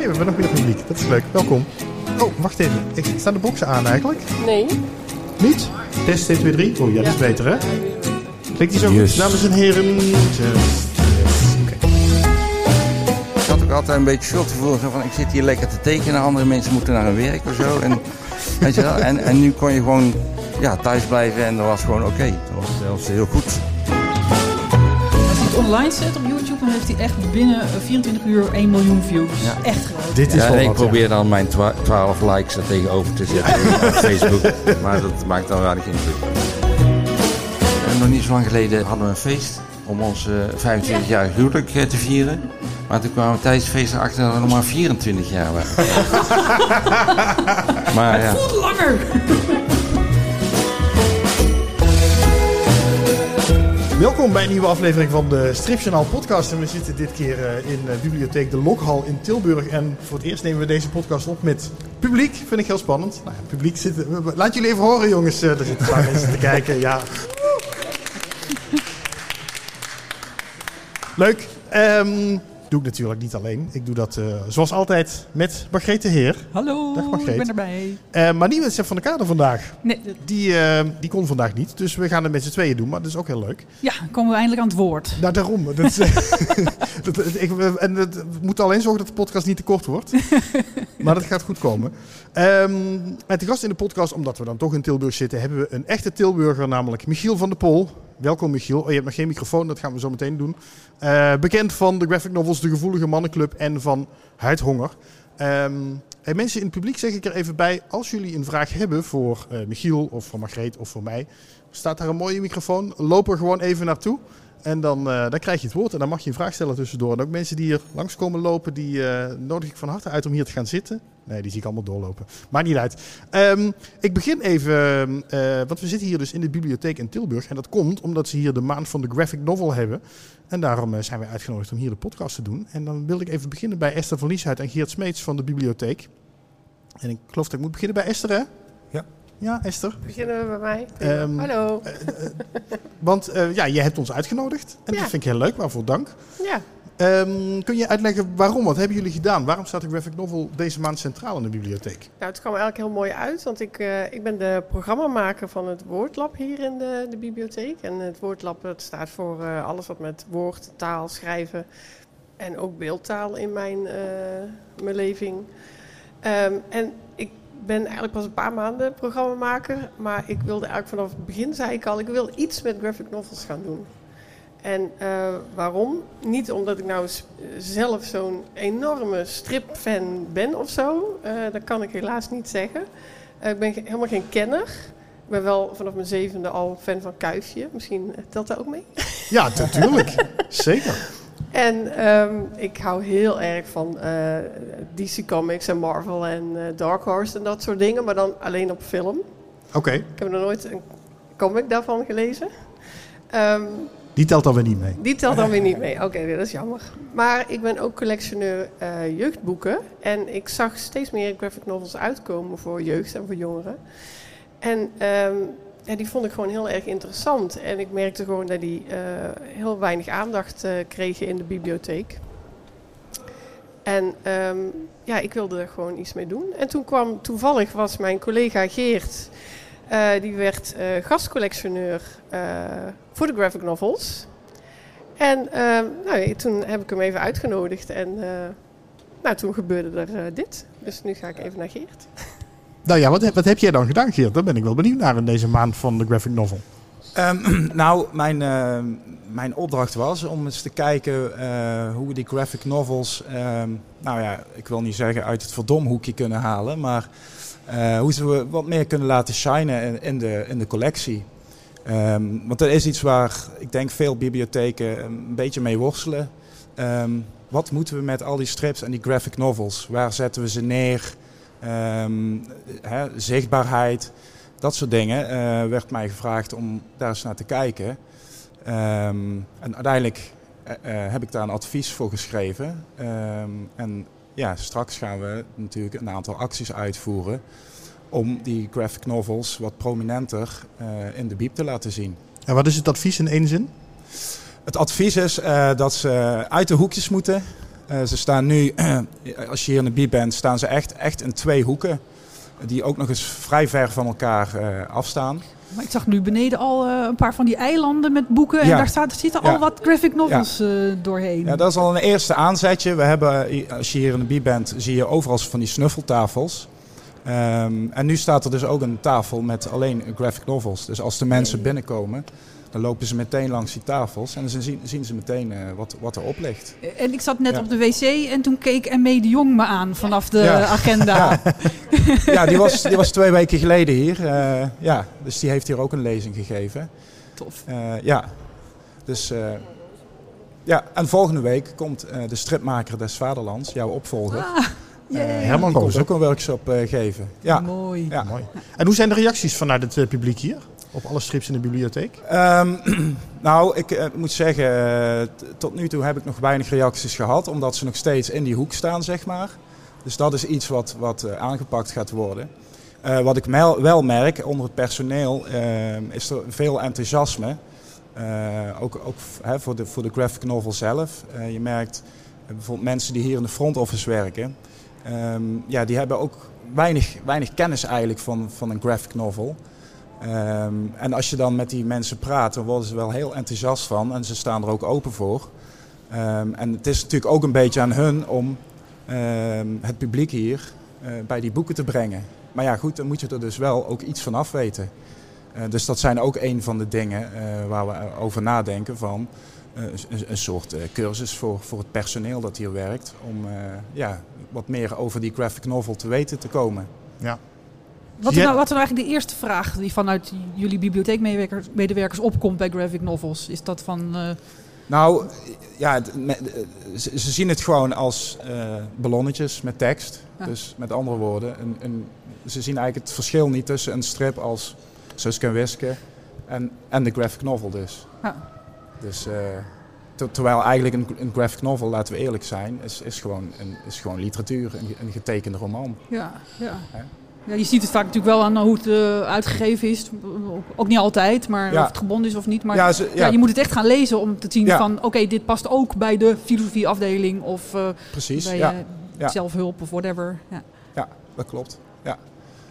Nee, we hebben nog meer publiek. Dat is leuk. Welkom. Oh, wacht even. Ik, staan de boxen aan eigenlijk? Nee. Niet? Test 1, 2, 3. Oh ja, dat is beter hè? Klinkt die zo Yes. goed? Dames en heren. Test, test. Oké. Ik had ook altijd een beetje schuldgevoel zo van ik zit hier lekker te tekenen, andere mensen moeten naar hun werk of zo. En, weet je wel? En, en nu kon je gewoon ja, thuis blijven en dat was gewoon oké. Dat, was, dat was heel goed. Het online zet op YouTube, dan heeft hij echt binnen eh, 24 uur 1 miljoen views. Ja. Echt groot. Dit is Ja, ik wat, ja. probeer dan mijn twa- 12 likes er tegenover te zetten op Facebook. Maar dat maakt dan weinig indruk. En nog niet zo lang geleden hadden we een feest om ons eh 25-jarig huwelijk eh, te vieren. Maar toen kwamen we tijdens het feest erachter dat we nog maar 24 jaar waren. maar ja. Voelt langer! Welkom bij een nieuwe aflevering van de Stripjournaal podcast. En we zitten dit keer eh, in de bibliotheek De Lokhal in Tilburg. En voor het eerst nemen we deze podcast op met publiek. Vind ik heel spannend. Nou, ja, publiek zit... Laat jullie even horen jongens. Eh, Er zitten een paar mensen te kijken. Ja. Leuk. Ehm, doe ik natuurlijk niet alleen. Ik doe dat eh, zoals altijd met Margrethe Heer. Hallo, Dag, Margreet. ik ben erbij. Eh, maar niet met Sef van de Kader vandaag. Nee, Die, eh, die kon vandaag niet. Dus we gaan het met z'n tweeën doen. Maar dat is ook heel leuk. ja, komen we eindelijk aan het woord. Nou, daarom. Dat is, dat, ik, en het, we moeten alleen zorgen dat de podcast niet te kort wordt. maar dat gaat goed komen. Ehm met de gast in de podcast, omdat we dan toch in Tilburg zitten, hebben we een echte Tilburger, namelijk Michiel van der Pol. Welkom Michiel. Oh, je hebt nog geen microfoon, dat gaan we zo meteen doen. Eh, bekend van de graphic novels De Gevoelige Mannenclub en van Huidhonger. Ehm en mensen in het publiek zeg ik er even bij, als jullie een vraag hebben voor eh, Michiel of voor Margreet of voor mij, staat daar een mooie microfoon. Loop er gewoon even naartoe. En dan, eh, dan krijg je het woord en dan mag je een vraag stellen tussendoor. En ook mensen die hier langskomen lopen, die nodig ik van harte uit om hier te gaan zitten. Nee, die zie ik allemaal doorlopen. Maakt niet uit. Ehm, ik begin even, eh, want we zitten hier dus in de bibliotheek in Tilburg. En dat komt omdat ze hier de maand van de graphic novel hebben. En daarom eh, zijn we uitgenodigd om hier de podcast te doen. En dan wil ik even beginnen bij Esther van Lieshuid en Geert Smeets van de bibliotheek. En ik geloof dat ik moet beginnen bij Esther, hè? Ja. Ja, Esther. Beginnen we bij mij? Ehm, Hallo. Want eh, ja, je hebt ons uitgenodigd. En Ja. dat vind ik heel leuk, waarvoor dank. Ja. Ehm, kun je uitleggen waarom? Wat hebben jullie gedaan? Waarom staat de graphic novel deze maand centraal in de bibliotheek? Nou, het kwam eigenlijk heel mooi uit, want ik, eh, ik ben de programmamaker van het Woordlab hier in de, de bibliotheek. En het Woordlab staat voor eh, alles wat met woord, taal, schrijven en ook beeldtaal in mijn eh mijn leving. Ehm, en ik ben eigenlijk pas een paar maanden programmamaker, maar ik wilde eigenlijk vanaf het begin, zei ik al, ik wil iets met graphic novels gaan doen. En eh, waarom? Niet omdat ik nou zelf zo'n enorme stripfan ben of zo. Eh, dat kan ik helaas niet zeggen. Eh, ik ben ge- helemaal geen kenner. Ik ben wel vanaf mijn zevende al fan van Kuifje. Misschien telt dat ook mee. Ja, natuurlijk. Zeker. En ehm, ik hou heel erg van DC Comics en Marvel en Dark Horse en dat soort dingen. Maar dan alleen op film. Oké, Ik heb nog nooit een comic daarvan gelezen. Ehm, die telt dan weer niet mee. Die telt dan weer niet mee. Oké, dat is jammer. Maar ik ben ook collectioneur eh, jeugdboeken. En ik zag steeds meer graphic novels uitkomen voor jeugd en voor jongeren. En ehm, ja, die vond ik gewoon heel erg interessant. En ik merkte gewoon dat die eh, heel weinig aandacht eh, kregen in de bibliotheek. En ehm, ja, ik wilde er gewoon iets mee doen. En toen kwam toevallig was mijn collega Geert, die werd gastcollectioneur voor de graphic novels. En ehm, nou, toen heb ik hem even uitgenodigd en eh, nou, toen gebeurde er eh, dit. Dus nu ga ik even naar Geert. Nou ja, wat, heb- wat heb jij dan gedaan, Geert? Daar ben ik wel benieuwd naar in deze maand van de graphic novel. Ehm, nou, mijn, eh, mijn opdracht was om eens te kijken eh, hoe we die graphic novels, ehm, nou ja, ik wil niet zeggen uit het verdomhoekje kunnen halen, maar eh, hoe ze we wat meer kunnen laten shinen in, in, de, in de collectie. Ehm, want dat is iets waar ik denk veel bibliotheken een beetje mee worstelen. Ehm, wat moeten we met al die strips en die graphic novels? Waar zetten we ze neer? Ehm, zichtbaarheid. Dat soort dingen eh, werd mij gevraagd om daar eens naar te kijken. En uiteindelijk eh, eh, heb ik daar een advies voor geschreven. En ja, straks gaan we natuurlijk een aantal acties uitvoeren om die graphic novels wat prominenter eh, in de bieb te laten zien. En wat is het advies in één zin? Het advies is eh, dat ze uit de hoekjes moeten. Eh, ze staan nu, als je hier in de bieb bent, staan ze echt, echt in twee hoeken. Die ook nog eens vrij ver van elkaar eh, afstaan. Maar ik zag nu beneden al eh, een paar van die eilanden met boeken. En Ja. daar staat, zitten Ja. al wat graphic novels eh, doorheen. Ja, dat is al een eerste aanzetje. We hebben, als je hier in de bieb bent, zie je overal van die snuffeltafels. Ehm, en nu staat er dus ook een tafel met alleen graphic novels. Dus als de mensen binnenkomen, dan lopen ze meteen langs die tafels. En dan zien, zien ze meteen eh, wat, wat erop ligt. En ik zat net Ja. op de wc en toen keek M.E. de Jong me aan vanaf de Ja. agenda. Ja, die was, die was twee weken geleden hier. Eh, ja, dus die heeft hier ook een lezing gegeven. Tof. Eh, ja, dus... eh, ja, en volgende week komt eh, de stripmaker des Vaderlands, jouw opvolger. Ah, Eh. Herman die komt ook een workshop eh, geven. Ja. Mooi. Ja. Mooi. En hoe zijn de reacties vanuit het eh, publiek hier? Op alle strips in de bibliotheek? Ehm, nou, ik eh, moet zeggen, eh, tot nu toe heb ik nog weinig reacties gehad, omdat ze nog steeds in die hoek staan, zeg maar. Dus dat is iets wat, wat eh, aangepakt gaat worden. Eh, wat ik mel- wel merk onder het personeel, ehm, is er veel enthousiasme. Eh, ook ook hè, voor, de, voor de graphic novel zelf. Eh, je merkt eh, bijvoorbeeld mensen die hier in de front office werken, ehm, ja, die hebben ook weinig, weinig kennis eigenlijk van, van een graphic novel. Ehm, en als je dan met die mensen praat, dan worden ze wel heel enthousiast van en ze staan er ook open voor. Ehm, en het is natuurlijk ook een beetje aan hun om het publiek hier eh, bij die boeken te brengen. Maar ja, goed, dan moet je er dus wel ook iets van af weten. Eh, dus dat zijn ook een van de dingen eh, waar we over nadenken van een, een soort eh, cursus voor, voor het personeel dat hier werkt. Om eh, ja, wat meer over die graphic novel te weten te komen. Wat is, Ja. nou, wat is nou eigenlijk de eerste vraag die vanuit jullie bibliotheekmedewerkers medewerkers opkomt bij graphic novels? Is dat van... eh, Nou, ja, ze, zien het gewoon als eh, ballonnetjes met tekst. Ja. Dus met andere woorden, een, een, ze zien eigenlijk het verschil niet tussen een strip als Suske en Wiske en, en de graphic novel dus. Ja. Dus eh, ter- terwijl eigenlijk een, een graphic novel, laten we eerlijk zijn, is, is, gewoon, een, is gewoon literatuur, een, een getekende roman. ja, ja. Hè? ja, je ziet het vaak natuurlijk wel aan hoe het eh, uitgegeven is. Ook niet altijd, maar Ja. of het gebonden is of niet. Maar ja, ze, ja. ja, je moet het echt gaan lezen om te zien van... Oké, dit past ook bij de filosofieafdeling of eh, precies. bij eh, zelfhulp of whatever. Ja. ja, dat klopt. Ja.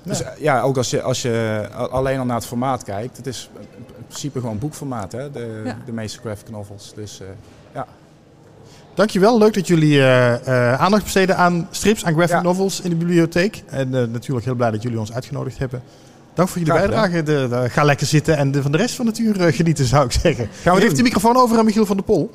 Dus ja, ook als je, als je alleen al naar het formaat kijkt, het is in principe gewoon boekformaat, hè, de, Ja. de meeste graphic novels. Dus eh, Dankjewel, leuk dat jullie eh, eh, aandacht besteden aan strips, aan graphic Ja. novels in de bibliotheek. En eh, natuurlijk heel blij dat jullie ons uitgenodigd hebben. Dank voor jullie Graag bijdrage. De, de- ga lekker zitten en de, van de rest van het uur eh, genieten, zou ik zeggen. Gaan we doen. de microfoon over aan Michiel van der Pol.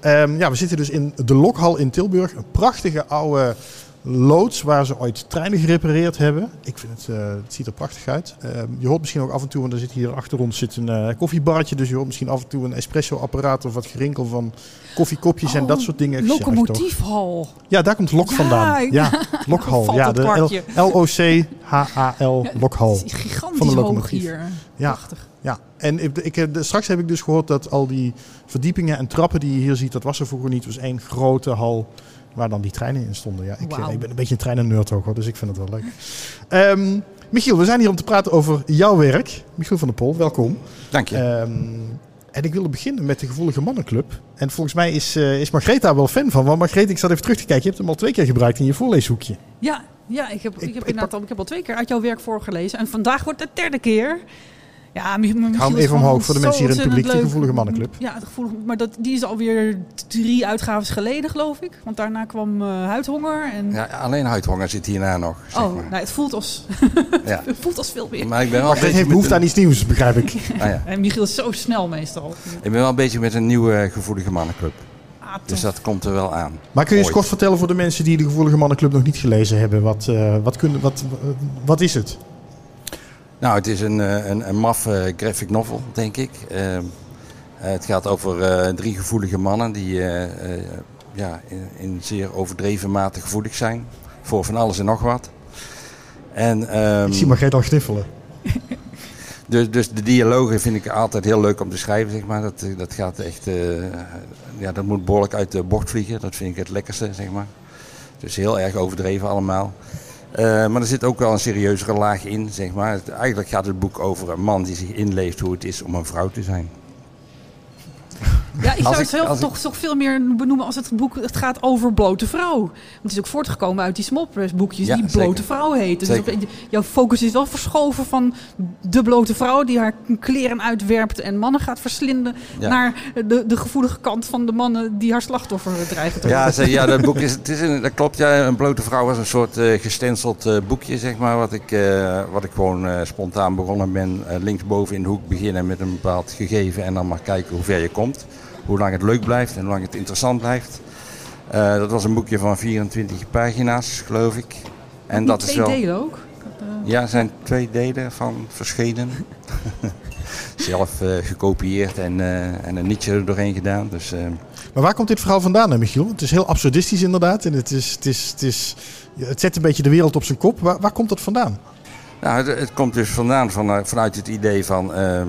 Ehm, ja, we zitten dus in de Lokhal in Tilburg. Een prachtige oude loods waar ze ooit treinen gerepareerd hebben. Ik vind het, eh, het ziet er prachtig uit. Ehm, je hoort misschien ook af en toe, want er zit hier achter ons zit een eh, koffiebarretje. Dus je hoort misschien af en toe een espresso-apparaat of wat gerinkel van koffiekopjes en Oh, dat soort dingen. Locomotiefhal. Ja, daar komt Lok Ja, vandaan. Ja, Lokhal. Ja, de. L-O-C-H-A-L Lokhal. Gigantisch Van de locomotief. hier. Ja. Prachtig. Ja, en ik, ik, heb- straks heb ik dus gehoord dat al die verdiepingen en trappen die je hier ziet, dat was er vroeger niet. Het was één grote hal waar dan die treinen in stonden. Ja, ik, Wauw. ik ben een beetje een treinen-nerd ook hoor, dus ik vind het wel leuk. Ehm, Michiel, we zijn hier om te praten over jouw werk. Michiel van der Pol, welkom. Dank je. Ehm, en ik wilde beginnen met de Gevoelige Mannenclub. En volgens mij is, eh is Margreta wel fan van. Want Margreet, ik zat even terug te kijken. Je hebt hem al twee keer gebruikt in je voorleeshoekje. Ja, ja ik heb, ik, Ik- heb ik inderdaad pak- al, ik heb al twee keer uit jouw werk voorgelezen. En vandaag wordt het de derde keer. Ja, Mi- Michiel hem even omhoog voor de mensen hier in het publiek, de. Gevoelige Mannenclub. Ja, de gevoelige, maar dat, die is alweer drie uitgaves geleden, geloof ik. Want daarna kwam eh, Huidhonger. En, Ja, alleen huidhonger zit hierna nog. Zeg oh, maar. nou, het, voelt als, Ja. het voelt als veel meer. Maar ik ben wel bezig heeft behoefte aan iets nieuws, begrijp ik. ah, ja. En Michiel is zo snel meestal. Ik ben wel bezig met een nieuwe gevoelige mannenclub. Ah, Dus dat komt er wel aan. Maar kun je eens Ooit. kort vertellen voor de mensen die de Gevoelige Mannenclub nog niet gelezen hebben? Wat, eh, wat, kunnen, wat, wat is het? Nou, het is een, eh, een, een maffe graphic novel, denk ik. Eh, eh, het gaat over eh, drie gevoelige mannen die eh, eh, ja, in, in zeer overdreven mate gevoelig zijn. Voor van alles en nog wat. En, ehm, Ik zie Margreet al gniffelen. Dus, dus de dialogen vind ik altijd heel leuk om te schrijven, zeg maar. Dat, eh, dat gaat echt, eh, ja, dat moet behoorlijk uit de bocht vliegen. Dat vind ik het lekkerste, zeg maar. Dus heel erg overdreven allemaal. Eh, maar er zit ook wel een serieuzere laag in, zeg maar. Eigenlijk gaat het boek over een man die zich inleeft hoe het is om een vrouw te zijn. Ja, ik zou het ik- toch, toch veel meer benoemen als het boek het gaat over blote vrouw. Want het is ook voortgekomen uit die small press boekjes Ja, die zeker. blote vrouw heten. Dus op- jouw focus is wel verschoven van de blote vrouw die haar kleren uitwerpt en mannen gaat verslinden. Ja. Naar de, de gevoelige kant van de mannen die haar slachtoffer dreigen te Ja, ze, ja, dat boek is, het is een, dat klopt. Ja, een blote vrouw was een soort eh gestenceld eh, boekje, zeg maar. Wat ik, eh, wat ik gewoon spontaan begonnen ben. linksboven in de hoek beginnen met een bepaald gegeven. En dan maar kijken hoe ver je komt. Hoe lang het leuk blijft en hoe lang het interessant blijft. Eh, dat was een boekje van 24 pagina's, geloof ik. En dat is twee wel. delen ook. Eh, Ja, er zijn twee delen van verschenen. Zelf eh, gekopieerd en, eh, en een nietje er doorheen gedaan. Dus, eh, Maar waar komt dit verhaal vandaan, hè, Michiel? Het is heel absurdistisch inderdaad. En het, is, het, is, het, is, het zet een beetje de wereld op zijn kop. Waar, waar komt dat vandaan? Nou, het, het komt dus vandaan van, eh, vanuit het idee van eh, eh,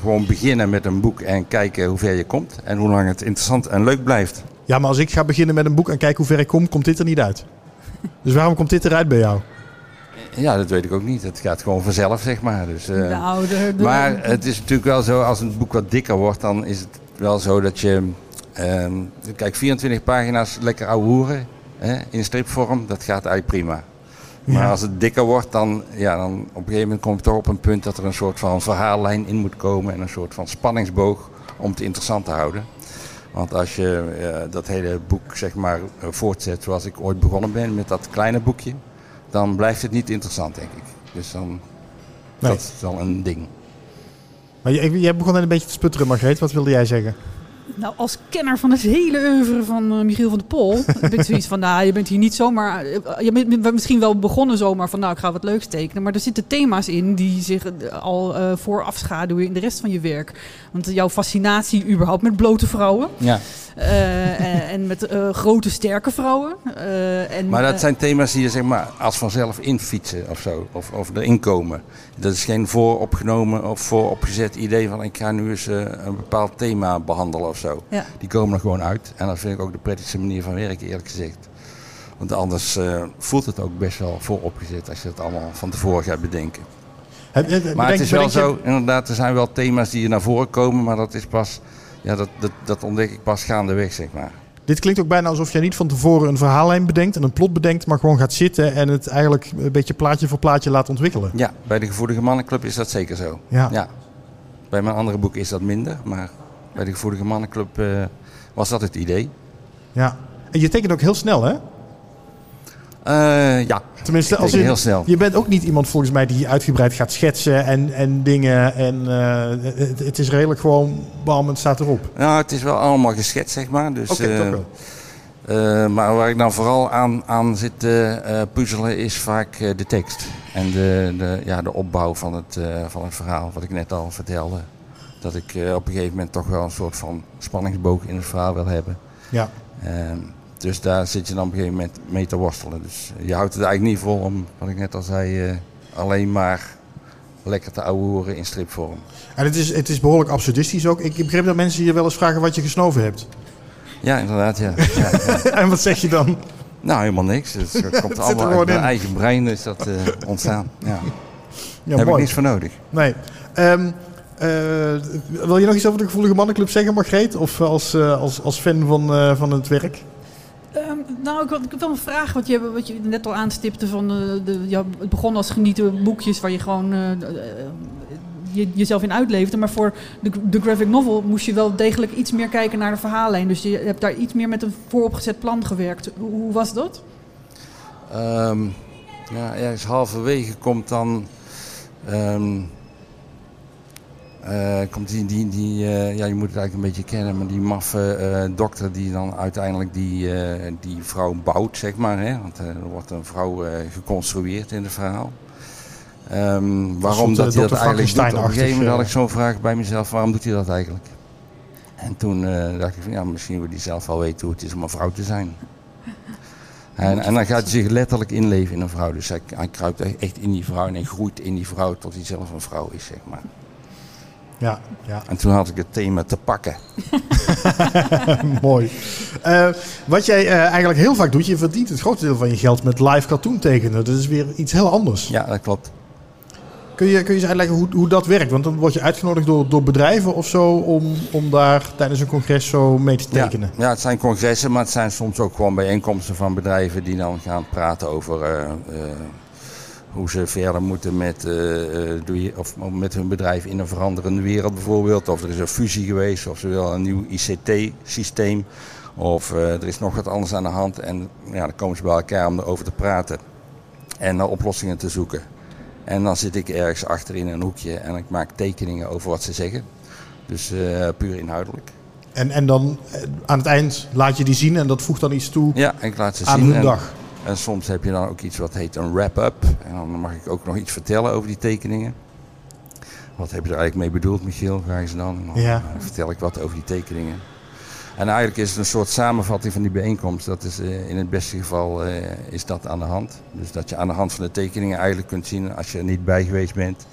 gewoon beginnen met een boek en kijken hoe ver je komt. En hoe lang het interessant en leuk blijft. Ja, maar als ik ga beginnen met een boek en kijken hoe ver ik kom, komt dit er niet uit. Dus waarom komt dit eruit bij jou? Ja, dat weet ik ook niet. Het gaat gewoon vanzelf, zeg maar. Dus, de, de- maar het is natuurlijk wel zo, als een boek wat dikker wordt, dan is het wel zo dat je... ehm, kijk, 24 pagina's lekker ouwe hoeren hè, in stripvorm, dat gaat eigenlijk prima. Maar Ja. als het dikker wordt, dan, ja, dan op een gegeven moment kom je toch op een punt dat er een soort van verhaallijn in moet komen en een soort van spanningsboog om het interessant te houden. Want als je eh, dat hele boek zeg maar eh, voortzet zoals ik ooit begonnen ben met dat kleine boekje, dan blijft het niet interessant denk ik. Dus dan, Nee. dat is wel een ding. Maar jij, jij begon net een beetje te sputteren, Margreet. Wat wilde jij zeggen? Nou, als kenner van het hele oeuvre van eh, Michiel van der Pol... heb ik zoiets van, nou, je bent hier niet zomaar... eh, Je bent misschien wel begonnen zomaar van, nou, ik ga wat leuks tekenen. Maar er zitten thema's in die zich eh, al afschaduwen in de rest van je werk. Want jouw fascinatie überhaupt met blote vrouwen... Ja. Eh, en, en met eh, grote, sterke vrouwen. eh, en, Maar dat zijn thema's die je zeg maar als vanzelf infietsen of zo, of, of erin komen. Dat is geen vooropgenomen of vooropgezet idee van ik ga nu eens een bepaald thema behandelen of zo. Ja. Die komen er gewoon uit en dat vind ik ook de prettigste manier van werken eerlijk gezegd. Want anders eh, voelt het ook best wel vooropgezet als je het allemaal van tevoren gaat bedenken. Maar het is wel je- zo, inderdaad, er zijn wel thema's die naar voren komen, maar dat is pas, ja, dat, dat, dat ontdek ik pas gaandeweg, zeg maar. Dit klinkt ook bijna alsof jij niet van tevoren een verhaallijn bedenkt en een plot bedenkt, maar gewoon gaat zitten en het eigenlijk een beetje plaatje voor plaatje laat ontwikkelen. Ja, bij de Gevoelige Mannenclub is dat zeker zo. Ja. Ja. Bij mijn andere boek is dat minder, maar bij de Gevoelige Mannenclub eh, was dat het idee. ja. En je tekent ook heel snel, hè? Eh, ja, Tenminste, als in, heel snel. je bent ook niet iemand volgens mij die uitgebreid gaat schetsen en, en dingen. En eh, het, het is redelijk gewoon, bam, het staat erop. Nou, het is wel allemaal geschetst, zeg maar. Dus, Oké, eh, toch wel. maar waar ik dan vooral aan, aan zit te puzzelen is vaak de tekst. En de, de, ja, de opbouw van het, van het verhaal, wat ik net al vertelde. Dat ik op een gegeven moment toch wel een soort van spanningsboog in het verhaal wil hebben. Ja. Ehm, dus daar zit je dan op een gegeven moment mee te worstelen. Dus je houdt het eigenlijk niet vol om, wat ik net al zei, eh, alleen maar lekker te ouwehoeren in stripvorm. En het is, het is behoorlijk absurdistisch ook. Ik begreep dat mensen je wel eens vragen wat je gesnoven hebt. Ja, inderdaad, ja. ja, ja. en wat zeg je dan? Nou, helemaal niks. Het komt allemaal uit mijn in. eigen brein is dat eh, ontstaan. Ja. Daar heb ik niks voor nodig. Nee. Ehm, eh, wil je nog iets over de Gevoelige Mannenclub zeggen, Margreet? Of als, als, als fan van, van het werk? Nou, ik, ik heb wel een vraag wat je, wat je net al aanstipte. Van, eh, de, ja, het begon als genieten boekjes waar je gewoon eh, eh, je, jezelf in uitleefde. Maar voor de, de graphic novel moest je wel degelijk iets meer kijken naar de verhaallijn. Dus je hebt daar iets meer met een vooropgezet plan gewerkt. Hoe, was dat? Ehm, ja, ergens halverwege komt dan. ehm, eh, komt die, die, die eh, ja, je moet het eigenlijk een beetje kennen, maar die maffe eh, dokter die dan uiteindelijk die, eh, die vrouw bouwt, zeg maar. Hè? Want eh, er wordt een vrouw eh, geconstrueerd in het verhaal. Eem, waarom dat eh, hij dat eigenlijk doet. Op een gegeven moment had eh. ik zo'n vraag bij mezelf, waarom doet hij dat eigenlijk? En toen eh, dacht ik van ja, misschien wil hij zelf wel weten hoe het is om een vrouw te zijn. En, en dan gaat hij zich letterlijk inleven in een vrouw. Dus hij, hij kruipt echt- echt in die vrouw en hij groeit in die vrouw tot hij zelf een vrouw is, zeg maar. Ja, ja. En toen had ik het thema te pakken. mooi. Eh, wat jij eh, eigenlijk heel vaak doet, je verdient het grootste deel van je geld met live cartoon tekenen. Dat is weer iets heel anders. Ja, dat klopt. Kun je, kun je eens uitleggen hoe, hoe dat werkt? Want dan word je uitgenodigd door, door bedrijven of zo om, om daar tijdens een congres zo mee te tekenen. Ja, ja, het zijn congressen, maar het zijn soms ook gewoon bijeenkomsten van bedrijven die dan gaan praten over eh, hoe ze verder moeten met, eh, eh, of met hun bedrijf in een veranderende wereld bijvoorbeeld. Of er is een fusie geweest, of ze willen een nieuw ICT-systeem. Of eh, er is nog wat anders aan de hand. En ja, dan komen ze bij elkaar om erover te praten en naar oplossingen te zoeken. En dan zit ik ergens achter in een hoekje en ik maak tekeningen over wat ze zeggen. Dus puur inhoudelijk. En, en dan aan het eind laat je die zien en dat voegt dan iets toe Ja, ik laat ze aan zien. hun dag. En soms heb je dan ook iets wat heet een wrap-up. En dan mag ik ook nog iets vertellen over die tekeningen. Wat heb je er eigenlijk mee bedoeld, Michiel? Vragen ze dan. Dan Ja. eh, vertel ik wat over die tekeningen. En eigenlijk is het een soort samenvatting van die bijeenkomst. Dat is eh, in het beste geval eh, is dat aan de hand. Dus dat je aan de hand van de tekeningen eigenlijk kunt zien, als je er niet bij geweest bent,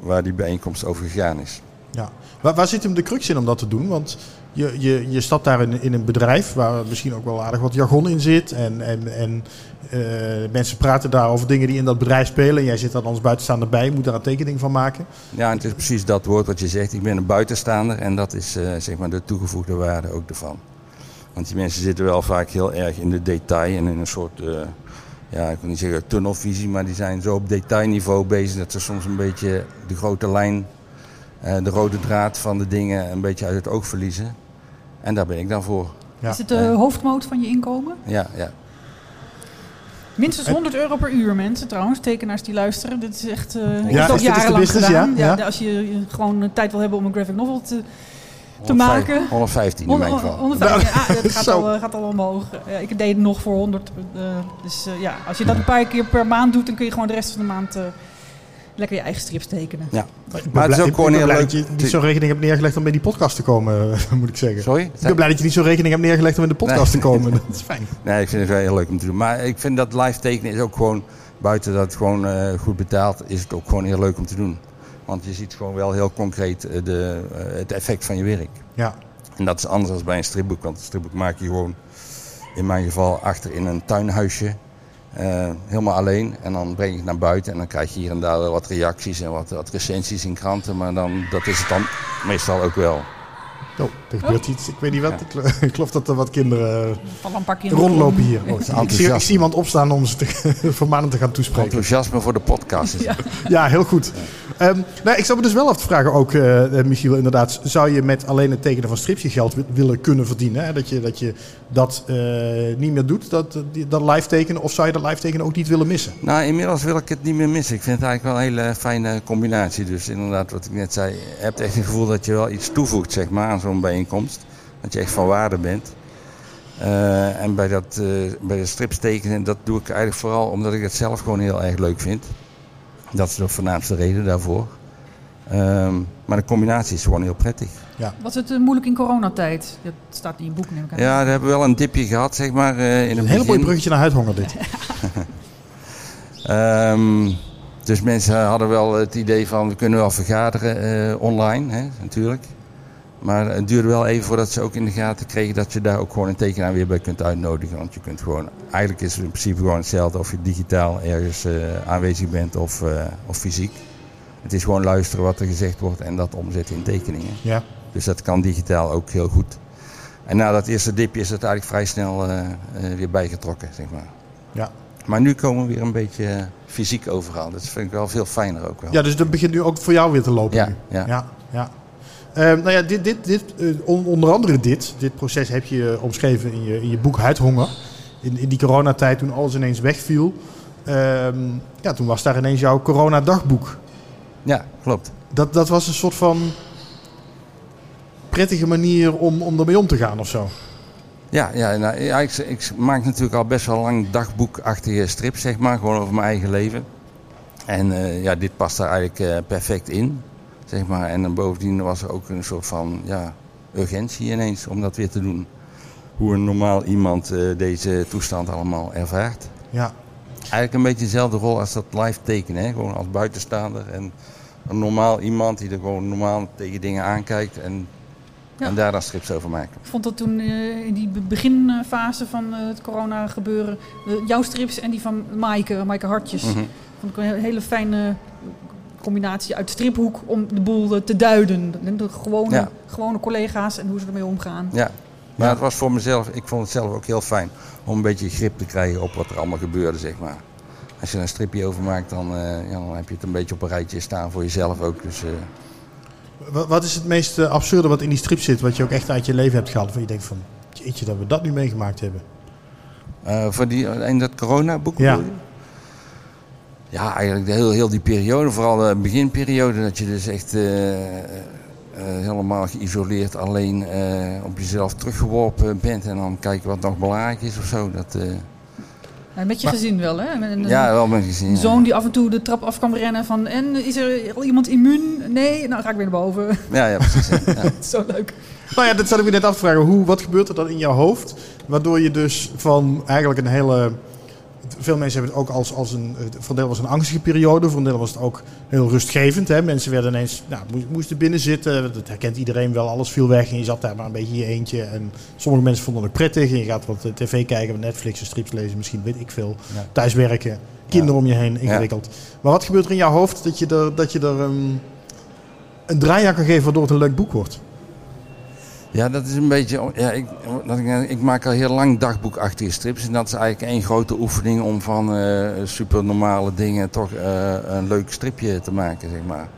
waar die bijeenkomst over gegaan is. Ja. Waar, waar zit hem de crux in om dat te doen? Want je, je, je stapt daar in, in een bedrijf waar misschien ook wel aardig wat jargon in zit. En, en, en eh, mensen praten daar over dingen die in dat bedrijf spelen. En jij zit daar als buitenstaander bij, moet daar een tekening van maken. Ja, het is precies dat woord wat je zegt. Ik ben een buitenstaander en dat is eh, zeg maar de toegevoegde waarde ook ervan. Want die mensen zitten wel vaak heel erg in de detail en in een soort, eh, ja, ik wil niet zeggen tunnelvisie, maar die zijn zo op detailniveau bezig dat ze soms een beetje de grote lijn, de rode draad van de dingen een beetje uit het oog verliezen. En daar ben ik dan voor. Ja. Is het de hoofdmoot van je inkomen? Ja, ja. Minstens 100 euro per uur, mensen trouwens. Tekenaars die luisteren. Dit is echt. eh ik Ja, heb het is jarenlang business, gedaan. ja? Ja. Als je eh, gewoon eh, tijd wil hebben om een graphic novel te, te 105 maken. 115 in mijn geval. hond- 115, ah, dat gaat al, eh, gaat al omhoog. Ja, ik deed het nog voor 100. eh, dus eh, ja, als je dat een paar keer per maand doet, dan kun je gewoon de rest van de maand eh, lekker je eigen strips tekenen. Ja. Ik ben Maar het is ook ik gewoon ben heel blij leuk. dat je niet zo'n rekening hebt neergelegd om bij die podcast te komen, moet ik zeggen. Sorry? Ik ben blij dat je niet zo'n rekening hebt neergelegd om in de podcast Nee. te komen. Dat is fijn. Nee, ik vind het wel heel leuk om te doen. Maar ik vind dat live tekenen is ook gewoon, buiten dat het gewoon eh, goed betaalt, is het ook gewoon heel leuk om te doen. Want je ziet gewoon wel heel concreet eh, de, eh, het effect van je werk. Ja. En dat is anders dan bij een stripboek. Want een stripboek maak je gewoon, in mijn geval, achter in een tuinhuisje. Eh, helemaal alleen. En dan breng je het naar buiten. En dan krijg je hier en daar wat reacties en wat, wat recensies in kranten. Maar dan, dat is het dan meestal ook wel. Er gebeurt iets. Ik weet niet wat. Ik gelo- Ik geloof dat er wat kinderen Er vallen een paar kinderen rondlopen hier. Oh, het is ik, zie, ik zie iemand opstaan om ze te, vermanend te gaan toespreken. Enthousiasme voor de podcast. Is Ja. Ja, heel goed. Ehm, nou, ik zou me dus wel af te vragen ook, eh, eh, Michiel, inderdaad. Zou je met alleen het tekenen van strips je geld wi- willen kunnen verdienen? Hè? Dat, je, dat je dat eh, niet meer doet, dat, dat live tekenen. Of zou je dat live tekenen ook niet willen missen? Nou, inmiddels wil ik het niet meer missen. Ik vind het eigenlijk wel een hele fijne combinatie. Dus inderdaad, wat ik net zei, je hebt echt het gevoel dat je wel iets toevoegt zeg maar, aan zo'n bijeenkomst. Dat je echt van waarde bent. Eh, en bij, dat, eh, bij de strips tekenen, dat doe ik eigenlijk vooral omdat ik het zelf gewoon heel erg leuk vind. Dat is de voornaamste reden daarvoor. Ehm, maar de combinatie is gewoon heel prettig. Was het eh, moeilijk in coronatijd? Dat staat in je boek, neem ik aan. Ja, we hebben wel een dipje gehad, zeg maar, eh, in het Een hele mooi bruggetje naar huidhonger dit. Ehm, dus mensen hadden wel het idee van we kunnen wel vergaderen eh, online, hè, natuurlijk. Maar het duurde wel even voordat ze ook in de gaten kregen dat je daar ook gewoon een tekenaar weer bij kunt uitnodigen. Want je kunt gewoon, eigenlijk is het in principe gewoon hetzelfde of je digitaal ergens eh, aanwezig bent of, eh, of fysiek. Het is gewoon luisteren wat er gezegd wordt en dat omzetten in tekeningen. Ja. Dus dat kan digitaal ook heel goed. En na dat eerste dipje is het eigenlijk vrij snel eh, weer bijgetrokken, zeg maar. Ja. Maar nu komen we weer een beetje fysiek overal. Dat vind ik wel veel fijner ook wel. ja, dus dat begint nu ook voor jou weer te lopen. Ja, nu. ja. ja, ja. Ehm, nou ja, dit, dit, dit, eh, on- onder andere dit, dit proces heb je eh, omschreven in je, in je boek Huidhonger. In, in die coronatijd toen alles ineens wegviel. Ehm, ja, toen was daar ineens jouw coronadagboek. Ja, klopt. Dat, dat was een soort van prettige manier om, om ermee om te gaan of zo. Ja, ja, nou, ja ik, ik maak natuurlijk al best wel lang dagboekachtige strips, zeg maar. Gewoon over mijn eigen leven. En eh, ja, dit past daar eigenlijk perfect in, zeg maar. En dan bovendien was er ook een soort van, ja, urgentie ineens om dat weer te doen. Hoe een normaal iemand eh, deze toestand allemaal ervaart. Ja, Eigenlijk een beetje dezelfde rol als dat live tekenen. Hè? Gewoon als buitenstaander. En een normaal iemand die er gewoon normaal tegen dingen aankijkt. En, Ja. en daar dan strips over maken. Ik vond dat toen eh, in die be- beginfase van eh, het corona gebeuren, jouw strips en die van Maaike, Maaike Hartjes, Mhm. vond ik een he- hele fijne combinatie uit striphoek om de boel eh, te duiden. De, de gewone, Ja. gewone collega's en hoe ze ermee omgaan. Ja, maar het was voor mezelf, ik vond het zelf ook heel fijn om een beetje grip te krijgen op wat er allemaal gebeurde, zeg maar. Als je er een stripje over maakt, dan, eh, ja, dan heb je het een beetje op een rijtje staan voor jezelf ook. Dus, eh, Wat, wat is het meest absurde wat in die strip zit, wat je ook echt uit je leven hebt gehaald? Waar je denkt van, jeetje dat we dat nu meegemaakt hebben. eh, voor die, in dat coronaboek Ja. Ja, eigenlijk de heel, heel die periode, vooral de beginperiode, dat je dus echt eh, eh, helemaal geïsoleerd alleen eh, op jezelf teruggeworpen bent en dan kijken wat nog belangrijk is of zo. Dat, eh, Ja, met je Maar- gezin wel, hè? Met een, ja, wel met gezien. een ja. zoon die af en toe de trap af kan rennen van... En is er al iemand immuun? Nee, nou ga ik weer naar boven. Ja, ja, precies. ja. Ja. Zo leuk. Nou ja, dat zat ik me net af te vragen. Hoe, wat gebeurt er dan in jouw hoofd? Waardoor je dus van eigenlijk een hele... Veel mensen hebben het ook als, als een... Voor een deel was een angstige periode. Voor een deel was het ook heel rustgevend. Hè? Mensen werden ineens... Nou, moest- moesten binnen zitten. Dat herkent iedereen wel. Alles viel weg en je zat daar maar een beetje in je eentje. En sommige mensen vonden het prettig. En je gaat wat eh, tv kijken, wat Netflix en strips lezen. Misschien weet ik veel. Ja. Thuiswerken. Kinderen om je heen. Ingewikkeld. Maar wat gebeurt er in jouw hoofd dat je er, dat je er ehm, een draai aan kan geven waardoor het een leuk boek wordt? Ja, dat is een beetje. Ja, ik, ik, maak al heel lang dagboekachtige strips. En dat is eigenlijk één grote oefening om van eh super normale dingen toch eh, een leuk stripje te maken, zeg maar.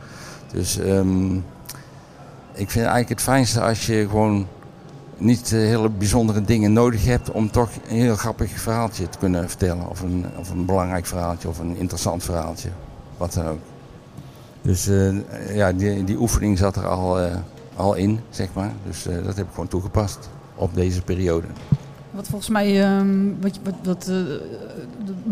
Dus ehm, ik vind eigenlijk het fijnste als je gewoon niet eh, hele bijzondere dingen nodig hebt om toch een heel grappig verhaaltje te kunnen vertellen. Of een, of een belangrijk verhaaltje of een interessant verhaaltje. Wat dan ook. Dus ja, die, die oefening zat er al, al in, zeg maar. Dus eh, dat heb ik gewoon toegepast op deze periode. Wat volgens mij, ehm, wat, wat, wat eh,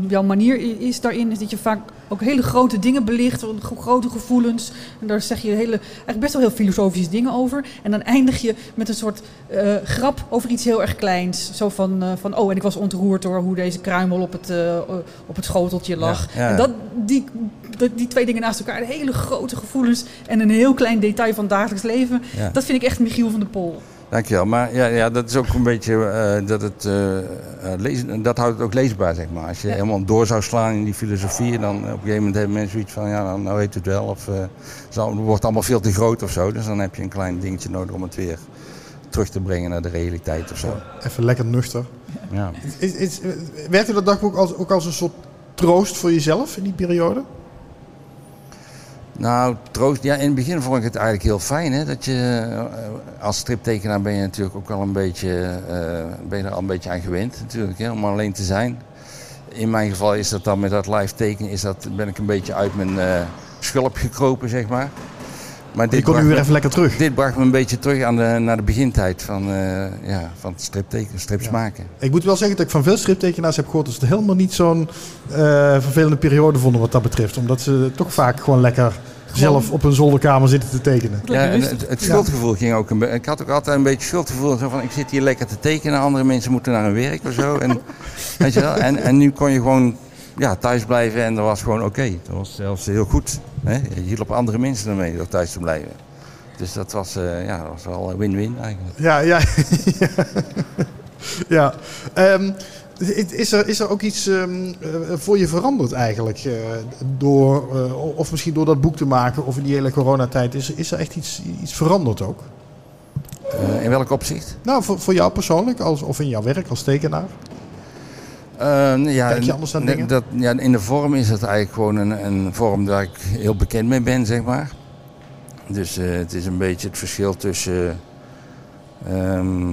jouw manier is daarin, is dat je vaak ook hele grote dingen belicht, gro- grote gevoelens. En daar zeg je hele, eigenlijk best wel heel filosofische dingen over. En dan eindig je met een soort eh, grap over iets heel erg kleins. Zo van, eh, van, oh, en ik was ontroerd door hoe deze kruimel op het, op het schoteltje lag. Ja, ja. En dat, die, dat, die twee dingen naast elkaar, hele grote gevoelens en een heel klein detail van dagelijks leven. Ja. Dat vind ik echt Michiel van der Pol. Dankjewel. Maar ja, ja, dat is ook een beetje eh, dat het eh, eh, lezen, dat houdt het ook leesbaar, zeg maar. Als je Ja. helemaal door zou slaan in die filosofie, dan op een gegeven moment hebben mensen zoiets van, ja, nou, nou weet u het wel. Of het wordt allemaal veel te groot of zo. Dus dan heb je een klein dingetje nodig om het weer terug te brengen naar de realiteit of zo. Even lekker nuchter. Ja. Is, is, werkte dat dagboek als, ook als een soort troost voor jezelf in die periode? Nou, troost. Ja, in het begin vond ik het eigenlijk heel fijn. Hè? Dat je, eh, als striptekenaar ben je natuurlijk ook wel een beetje, eh, ben je er al een beetje aan gewend natuurlijk, hè? om alleen te zijn. In mijn geval is dat dan met dat live tekenen, is dat, ben ik een beetje uit mijn eh, schulp gekropen, zeg maar. Maar bracht nu weer even lekker terug. dit bracht me een beetje terug aan de, naar de begintijd van, eh, ja, van het striptekenen, strips Ja. maken. Ik moet wel zeggen dat ik van veel striptekenaars heb gehoord dat ze het helemaal niet zo'n eh, vervelende periode vonden wat dat betreft. Omdat ze toch vaak gewoon lekker zelf op hun zolderkamer zitten te tekenen. Ja, het, het schuldgevoel ging ook een beetje. Ik had ook altijd een beetje schuldgevoel. Zo van, ik zit hier lekker te tekenen, andere mensen moeten naar hun werk of zo. En, weet je wel? En, en nu kon je gewoon ja, thuis blijven en dat was gewoon oké. Dat was zelfs heel goed. Hè? Je hielp andere mensen ermee door thuis te blijven. Dus dat was, eh, ja, dat was wel win-win eigenlijk. Ja, ja. ja. Ehm, is, er, is er ook iets ehm, eh, voor je veranderd eigenlijk? eh, door, of misschien door dat boek te maken of in die hele coronatijd. Is, is er echt iets, iets veranderd ook? In welk opzicht? Nou, voor, voor jou persoonlijk als, of in jouw werk als tekenaar? Eh, ja, Kijk je anders naar n- dingen? Dat, ja, in de vorm is het eigenlijk gewoon een, een vorm waar ik heel bekend mee ben, zeg maar. Dus eh, het is een beetje het verschil tussen ehm,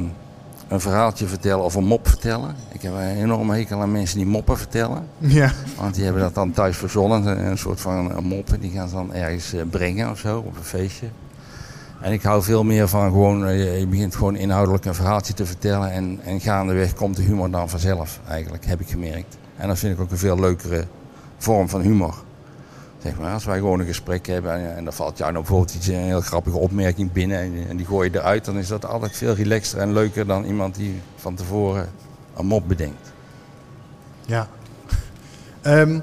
een verhaaltje vertellen of een mop vertellen. Ik heb een enorme hekel aan mensen die moppen vertellen. Ja. Want die hebben dat dan thuis verzonnen, een, soort van een mop. En die gaan ze dan ergens eh, brengen of zo, op een feestje. En ik hou veel meer van gewoon, eh, je- begint gewoon inhoudelijk een verhaaltje te vertellen. En, en gaandeweg komt de humor dan vanzelf, eigenlijk, heb ik gemerkt. En dat vind ik ook een veel leukere vorm van humor. Zeg maar, als wij gewoon een gesprek hebben en, en dan valt jou nou bijvoorbeeld iets, een heel grappige opmerking binnen en, en die gooi je eruit, dan is dat altijd veel relaxter en leuker dan iemand die van tevoren een mop bedenkt. ja. Ehm,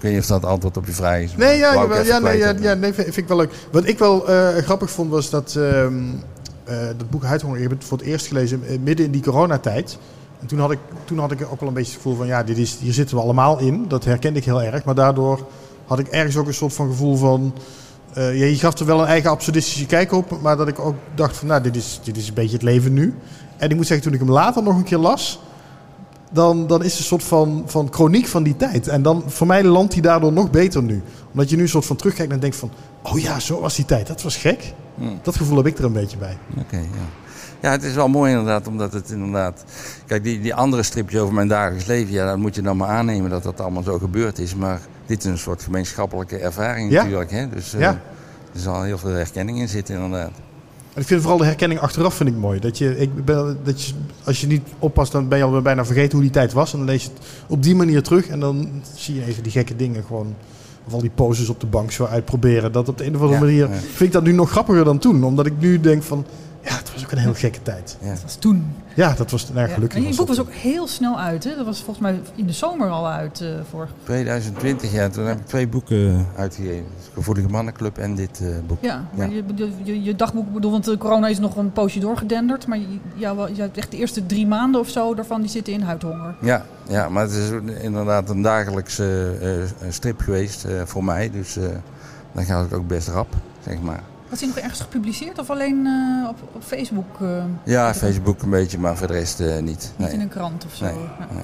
Ik weet niet of dat het antwoord op je vraag is. Nee, ja, ja, nee, ja, nee, vind ik wel leuk. Wat ik wel eh, grappig vond was dat ehm eh, dat boek Huidhonger, ik heb het voor het eerst gelezen eh, midden in die coronatijd. En toen had, ik, toen had ik ook wel een beetje het gevoel van, ja, dit is, hier zitten we allemaal in. Dat herkende ik heel erg. Maar daardoor had ik ergens ook een soort van gevoel van... ja, je gaf er wel een eigen absurdistische kijk op, maar dat ik ook dacht van, nou, dit is, dit is een beetje het leven nu. En ik moet zeggen, toen ik hem later nog een keer las, dan, dan is het een soort van, van chroniek van die tijd. En dan, voor mij landt hij daardoor nog beter nu. Omdat je nu een soort van terugkijkt en denkt van, oh ja, zo was die tijd. Dat was gek. Hmm. Dat gevoel heb ik er een beetje bij. Oké, ja. Ja, het is wel mooi inderdaad, omdat het inderdaad... Kijk, die, die andere stripje over mijn dagelijks leven, ja, dan moet je dan maar aannemen dat dat allemaal zo gebeurd is. Maar dit is een soort gemeenschappelijke ervaring Ja. natuurlijk, hè. Dus eh, Ja. er zal heel veel herkenning in zitten inderdaad. En ik vind vooral de herkenning achteraf vind ik mooi. Dat je, ik ben, dat je, als je niet oppast, dan ben je al bijna vergeten hoe die tijd was. En dan lees je het op die manier terug. En dan zie je even die gekke dingen gewoon. Of al die poses op de bank zo uitproberen. Dat op de een of andere Ja, manier ja. vind ik dat nu nog grappiger dan toen. Omdat ik nu denk van, ja, het was ook een heel gekke tijd. Ja. Dat was toen. Ja, dat was nou, Ja. gelukkig. En je was boek was ook heel snel uit. Hè? Dat was volgens mij in de zomer al uit. eh voor. 2020, ja, toen heb ik twee boeken uitgegeven. Gevoelige Mannenclub en dit eh, boek. Ja, maar Ja. Je, je, dagboek, bedoel, want de corona is nog een poosje doorgedenderd. Maar je, je hebt echt de eerste drie maanden of zo daarvan, die zitten in huidhonger. Ja, ja, maar het is inderdaad een dagelijkse eh, eh, strip geweest eh, voor mij. Dus eh, dan gaat het ook best rap, zeg maar. Was die nog ergens gepubliceerd of alleen eh, op, op Facebook? eh, Ja, Facebook een beetje, maar voor de rest eh, niet. Niet Nee. in een krant of zo? Nee, Ja. nee.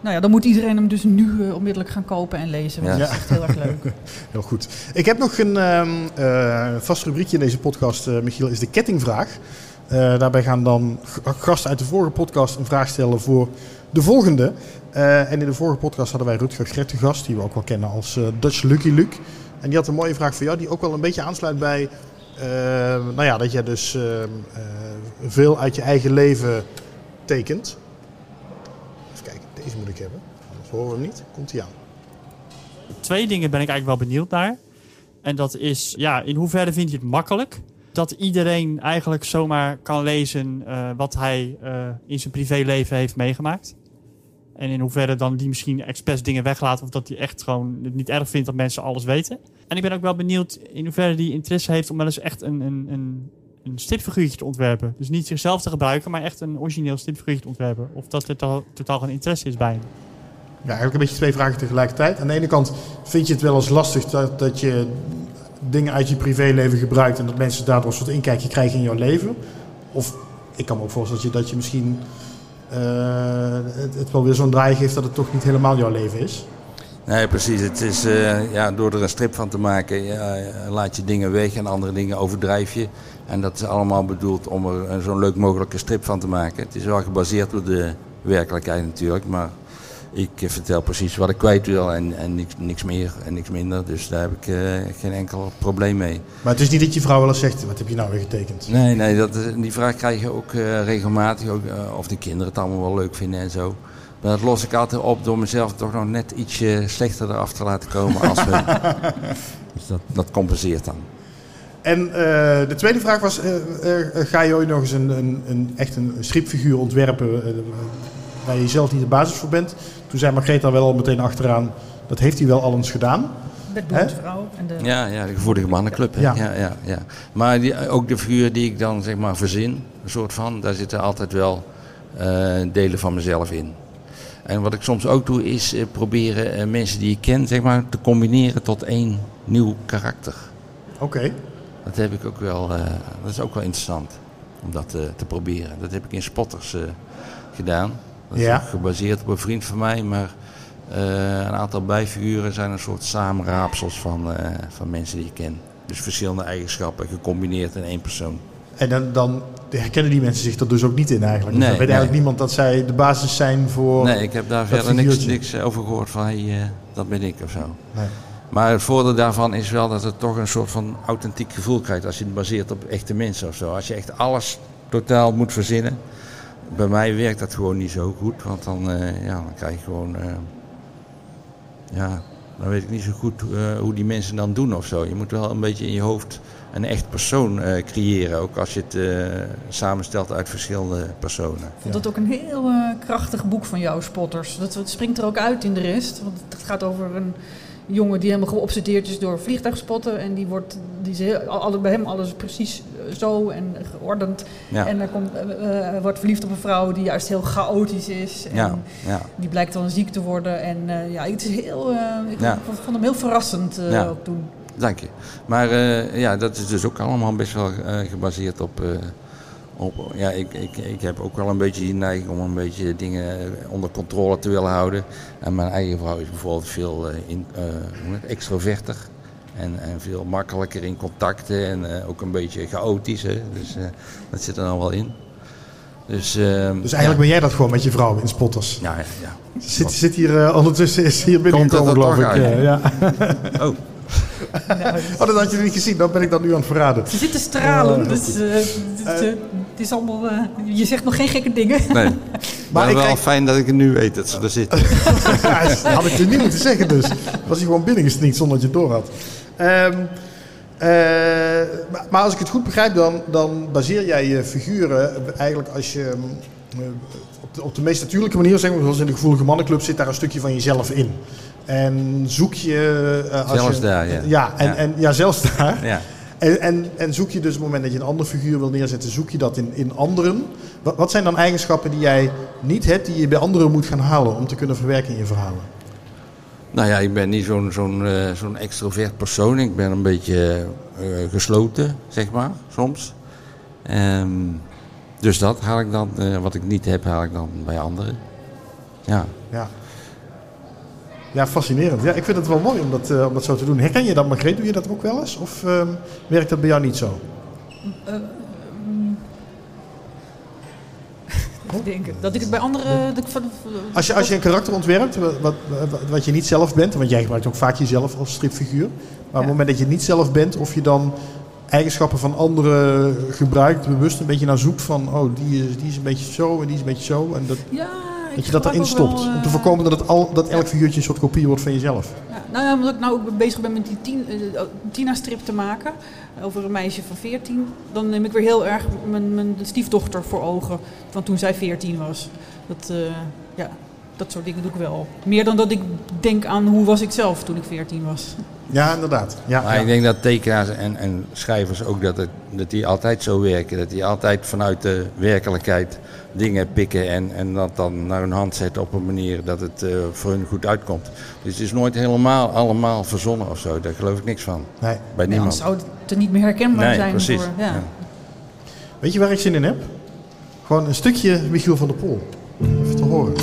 Nou ja, dan moet iedereen hem dus nu eh, onmiddellijk gaan kopen en lezen. Want Ja. dat is echt heel erg leuk. Heel goed. Ik heb nog een ehm, eh, vast rubriekje in deze podcast, eh, Michiel, is de kettingvraag. Eh, daarbij gaan dan gasten uit de vorige podcast een vraag stellen voor de volgende. Eh, en in de vorige podcast hadden wij Rutger Gret te gast, die we ook wel kennen als eh, Dutch Lucky Luke. En die had een mooie vraag voor jou, die ook wel een beetje aansluit bij... eh, nou ja, dat jij dus ehm, eh, veel uit je eigen leven tekent. Even kijken, deze moet ik hebben. Anders horen we hem niet. Komt hij aan. Twee dingen ben ik eigenlijk wel benieuwd naar. En dat is, ja, in hoeverre vind je het makkelijk dat iedereen eigenlijk zomaar kan lezen eh, wat hij eh, in zijn privéleven heeft meegemaakt? En in hoeverre dan die misschien expres dingen weglaat of dat hij echt gewoon het niet erg vindt dat mensen alles weten. En ik ben ook wel benieuwd in hoeverre die interesse heeft om wel eens echt een, een, een, een stripfiguurtje te ontwerpen. Dus niet zichzelf te gebruiken, maar echt een origineel stripfiguurtje te ontwerpen. Of dat er totaal, geen interesse is bij. Ja, eigenlijk een beetje twee vragen tegelijkertijd. Aan de ene kant vind je het wel eens lastig dat, dat je dingen uit je privéleven gebruikt en dat mensen daardoor een soort inkijkje krijgen in jouw leven. Of ik kan me ook voorstellen dat je, dat je misschien het, het wel weer zo'n draai geeft dat het toch niet helemaal jouw leven is. Nee, precies. Het is, eh, ja, door er een strip van te maken, ja, eh, laat je dingen weg en andere dingen overdrijf je. En dat is allemaal bedoeld om er zo'n leuk mogelijke strip van te maken. Het is wel gebaseerd op de werkelijkheid natuurlijk, maar ik eh, vertel precies wat ik kwijt wil en, en niks, niks meer en niks minder. Dus daar heb ik eh, geen enkel probleem mee. Maar het is niet dat je vrouw wel eens zegt, wat heb je nou weer getekend? Nee, nee dat, is- die vraag krijg je ook eh, regelmatig. Ook, eh, of de kinderen het allemaal wel leuk vinden en zo. Maar dat los ik altijd op door mezelf toch nog net ietsje slechter eraf te laten komen als dus dat, dat compenseert dan. En eh, de tweede vraag was, eh, eh, ga je ooit nog eens een, een, een, echt een stripfiguur ontwerpen eh, waar je zelf niet de basis voor bent? Toen zei Margrethe wel al meteen achteraan, dat heeft hij wel al eens gedaan. Met Hè? Boertvrouw en de... Ja, ja de gevoelige mannenclub. hè. Ja. Ja. Ja, ja, Maar die, ook de figuur die ik dan zeg maar verzin, een soort van, daar zitten altijd wel eh, delen van mezelf in. En wat ik soms ook doe is eh, proberen eh, mensen die ik ken zeg maar, te combineren tot één nieuw karakter. Oké. Dat heb ik ook wel, eh, dat is ook wel interessant om dat te proberen. Dat heb ik in Spotters eh, gedaan. Dat Ja. gebaseerd op een vriend van mij, maar eh, een aantal bijfiguren zijn een soort samenraapsels van, eh, van mensen die ik ken. Dus verschillende eigenschappen gecombineerd in één persoon. En dan, dan herkennen die mensen zich er dus ook niet in eigenlijk. Nee, dan weet eigenlijk niemand dat zij de basis zijn voor... Nee, ik heb daar verder niks, niks over gehoord van hey, eh, dat ben ik of zo. Nee. Maar het voordeel daarvan is wel dat het toch een soort van authentiek gevoel krijgt als je het baseert op echte mensen of zo. Als je echt alles totaal moet verzinnen. Bij mij werkt dat gewoon niet zo goed, want dan, eh, ja, dan krijg je gewoon. eh, ja, dan weet ik niet zo goed eh, hoe die mensen dan doen of zo. Je moet wel een beetje in je hoofd een echt persoon creëren, ook als je het samenstelt uit verschillende personen. Ik vond het ook een heel krachtig boek van jou, Spotters. Dat, springt er ook uit in de rest. Want het gaat over een jongen die helemaal geobsedeerd is door vliegtuigspotten. En die wordt, die is heel, alle, bij hem alles precies eh, zo en geordend. Ja. En dan komt, eh, eh, wordt verliefd op een vrouw die juist heel chaotisch is. En Ja, ja. Die blijkt dan ziek te worden. En ja, het is heel, ik vond hem heel verrassend ook toen. Dank je. Maar ja, dat is dus ook allemaal best wel gebaseerd op. op ja, ik, ik, ik heb ook wel een beetje die neiging om een beetje dingen eh, onder controle te willen houden. En mijn eigen vrouw is bijvoorbeeld veel eh, in, eh, hoe heet het, extroverter. En, en veel makkelijker in contacten en eh, ook een beetje chaotisch. Hè? Dus eh, dat zit er dan wel in. Dus, ehm, Dus eigenlijk ben jij dat gewoon met je vrouw in Spotters. ja, ja, ja. Zit, zit hier ondertussen is hier binnengekomen, dat geloof ik. uit? ja. Oh, Oh, dat had je niet gezien. Dat ben ik dan nu aan het verraden. Ze zitten stralen, Oh, dus eh, het, is allemaal... eh, je zegt nog geen gekke dingen. nee. Maar, ik wel kijk- fijn dat ik het nu weet dat ze er zitten. Had ik je niet moeten zeggen dus. Was hij gewoon binnengesneakt zonder dat je het door had. Ehm, eh, maar, maar als ik het goed begrijp, dan, dan baseer jij je figuren eigenlijk als je... eh, op, de, op de meest natuurlijke manier, zeg maar, zoals in de Gevoelige Mannenclub, zit daar een stukje van jezelf in. En zoek je... eh, als Zelfs je, daar, ja. Ja, en, Ja. En, ja, zelfs daar. Ja. En, en, en zoek je dus op het moment dat je een andere figuur wil neerzetten, zoek je dat in, in anderen. Wat, wat zijn dan eigenschappen die jij niet hebt, die je bij anderen moet gaan halen om te kunnen verwerken in je verhalen? Nou ja, ik ben niet zo'n zo'n eh, zo'n extrovert persoon. Ik ben een beetje eh, gesloten, zeg maar, soms. Ehm, dus dat haal ik dan, eh, wat ik niet heb, haal ik dan bij anderen. Ja. Ja. Ja, fascinerend. Ja, ik vind het wel mooi om dat, eh, om dat zo te doen. Herken je dat, Margreet? Doe je dat ook wel eens? Of ehm, werkt dat bij jou niet zo? Ik denk dat ik het bij anderen... Dat ik van, Als je, als je een karakter ontwerpt, wat, wat, wat je niet zelf bent, want jij gebruikt ook vaak jezelf als stripfiguur. Maar op het moment dat je niet zelf bent, of je dan eigenschappen van anderen gebruikt, bewust een beetje naar zoekt van, oh, die is, die is een beetje zo en die is een beetje zo. En dat, ja, dat je dat erin stopt. wel, om te eh, voorkomen dat, het al, dat elk figuurtje een soort kopie wordt van jezelf. Nou ja, omdat ik nou ook bezig ben met die tien, eh, Tina-strip te maken over een meisje van 14, dan neem ik weer heel erg mijn, mijn stiefdochter voor ogen van toen zij 14 was. Dat, eh, ja, dat soort dingen doe ik wel. Meer dan dat ik denk aan hoe was ik zelf toen ik 14 was. Ja, inderdaad. Ja, Maar ja. ik denk dat tekenaars en, en schrijvers ook dat, het, dat die altijd zo werken. Dat die altijd vanuit de werkelijkheid dingen pikken en, en dat dan naar hun hand zetten op een manier dat het eh, voor hun goed uitkomt. Dus het is nooit helemaal allemaal verzonnen of zo. Daar geloof ik niks van. Nee. Bij niemand. zou het er niet meer herkenbaar Nee, zijn. precies. Voor, ja. Ja. Weet je waar ik zin in heb? Gewoon een stukje Michiel van der Pol. Even te horen.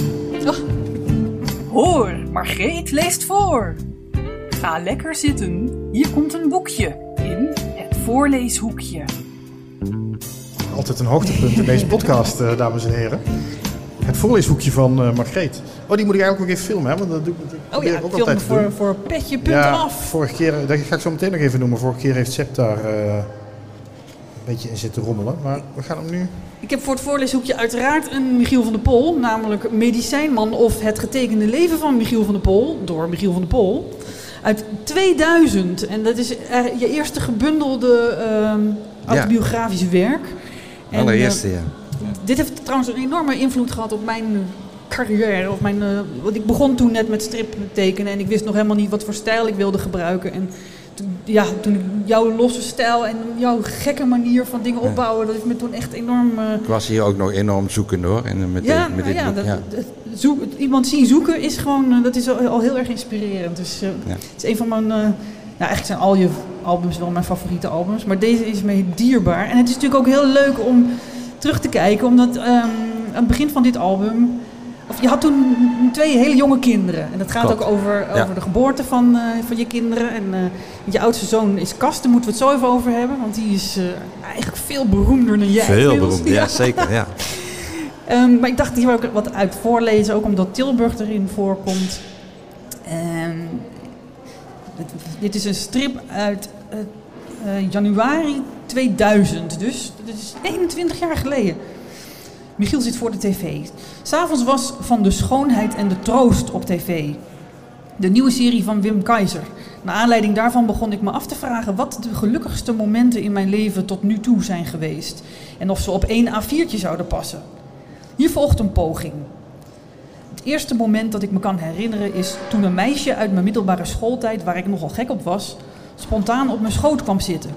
Hoor, Margreet leest voor. Ga lekker zitten. Hier komt een boekje in het voorleeshoekje. Altijd een hoogtepunt in deze podcast, eh, dames en heren. Het voorleeshoekje van eh Margreet. Oh, die moet ik eigenlijk ook even filmen, hè? Want dat doe ik, dat Oh ja, ook film altijd voor, doen. voor petje punt ja, af. vorige keer, dat ga ik zo meteen nog even noemen. Vorige keer heeft Sepp daar eh, een beetje in zitten rommelen. Maar we gaan hem nu... Ik heb voor het voorleeshoekje uiteraard een Michiel van der Pol, namelijk Medicijnman of Het getekende leven van Michiel van der Pol, door Michiel van der Pol, uit 2000. En dat is eh, je eerste gebundelde ehm autobiografische werk. En, Allereerste, eh, ja. dit heeft trouwens een enorme invloed gehad op mijn carrière. Of mijn, eh, want ik begon toen net met strip tekenen en ik wist nog helemaal niet wat voor stijl ik wilde gebruiken. En toen, ja, toen jouw losse stijl en jouw gekke manier van dingen opbouwen, dat heeft me toen echt enorm... Ik was hier ook nog enorm zoekend hoor. En met, ja, dit, met nou dit ja, boek. dat, ja. dat- zoek, iemand zien zoeken is gewoon, eh, dat is al, al heel erg inspirerend. Dus eh, Ja. het is een van mijn, eh, nou eigenlijk zijn al je albums wel mijn favoriete albums, maar deze is me dierbaar. En het is natuurlijk ook heel leuk om terug te kijken, omdat ehm, aan het begin van dit album, of je had toen twee hele jonge kinderen. En dat gaat Klopt. ook over, Ja. over de geboorte van, van je kinderen. En je oudste zoon is Kast, daar moeten we het zo even over hebben, want die is eigenlijk veel beroemder dan jij. Veel inmiddels. beroemd, ja, zeker. Ja. Ehm, maar ik dacht, hier ik wat uit voorlezen, ook omdat Tilburg erin voorkomt. Dit, dit is een strip uit eh, eh, januari 2000, dus dat is 21 jaar geleden. Michiel zit voor de tv. S'avonds was Van de Schoonheid en de Troost op tv. De nieuwe serie van Wim Keizer. Naar aanleiding daarvan begon ik me af te vragen wat de gelukkigste momenten in mijn leven tot nu toe zijn geweest. En of ze op één A4'tje zouden passen. Hier volgt een poging. Het eerste moment dat ik me kan herinneren is toen een meisje uit mijn middelbare schooltijd, waar ik nogal gek op was, spontaan op mijn schoot kwam zitten.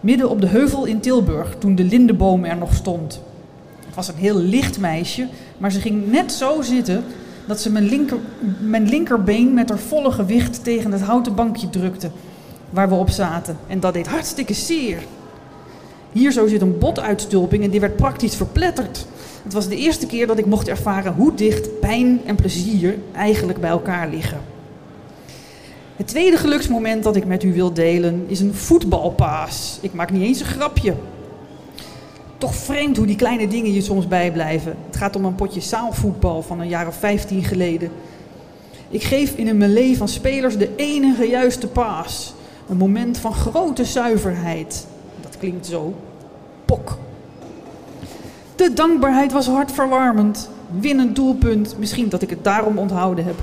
Midden op de heuvel in Tilburg, toen de lindeboom er nog stond. Het was een heel licht meisje, maar ze ging net zo zitten dat ze mijn, linker, mijn linkerbeen met haar volle gewicht tegen het houten bankje drukte waar we op zaten. En dat deed hartstikke zeer. Hier zo zit een botuitstulping en die werd praktisch verpletterd. Het was de eerste keer dat ik mocht ervaren hoe dicht pijn en plezier eigenlijk bij elkaar liggen. Het tweede geluksmoment dat ik met u wil delen is een voetbalpaas. Ik maak niet eens een grapje. Toch vreemd hoe die kleine dingen je soms bijblijven. Het gaat om een potje zaalvoetbal van een jaar of 15 geleden. Ik geef in een melee van spelers de enige juiste paas. Een moment van grote zuiverheid. Klinkt zo. Pok. De dankbaarheid was hartverwarmend. Winnend doelpunt. Misschien dat ik het daarom onthouden heb.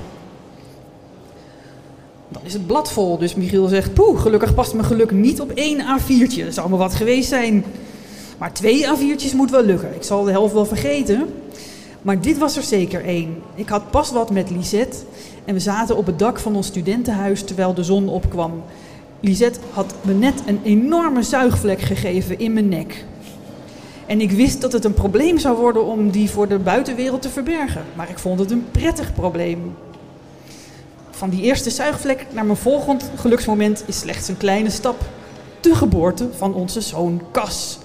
Dan is het blad vol, dus Michiel zegt... Poeh, gelukkig past mijn geluk niet op één A4'tje. Dat zou me wat geweest zijn. Maar twee A4'tjes moet wel lukken. Ik zal de helft wel vergeten. Maar dit was er zeker één. Ik had pas wat met Lisette... en we zaten op het dak van ons studentenhuis terwijl de zon opkwam. Lisette had me net een enorme zuigvlek gegeven in mijn nek. En ik wist dat het een probleem zou worden om die voor de buitenwereld te verbergen. Maar ik vond het een prettig probleem. Van die eerste zuigvlek naar mijn volgend geluksmoment is slechts een kleine stap. De geboorte van onze zoon Cas.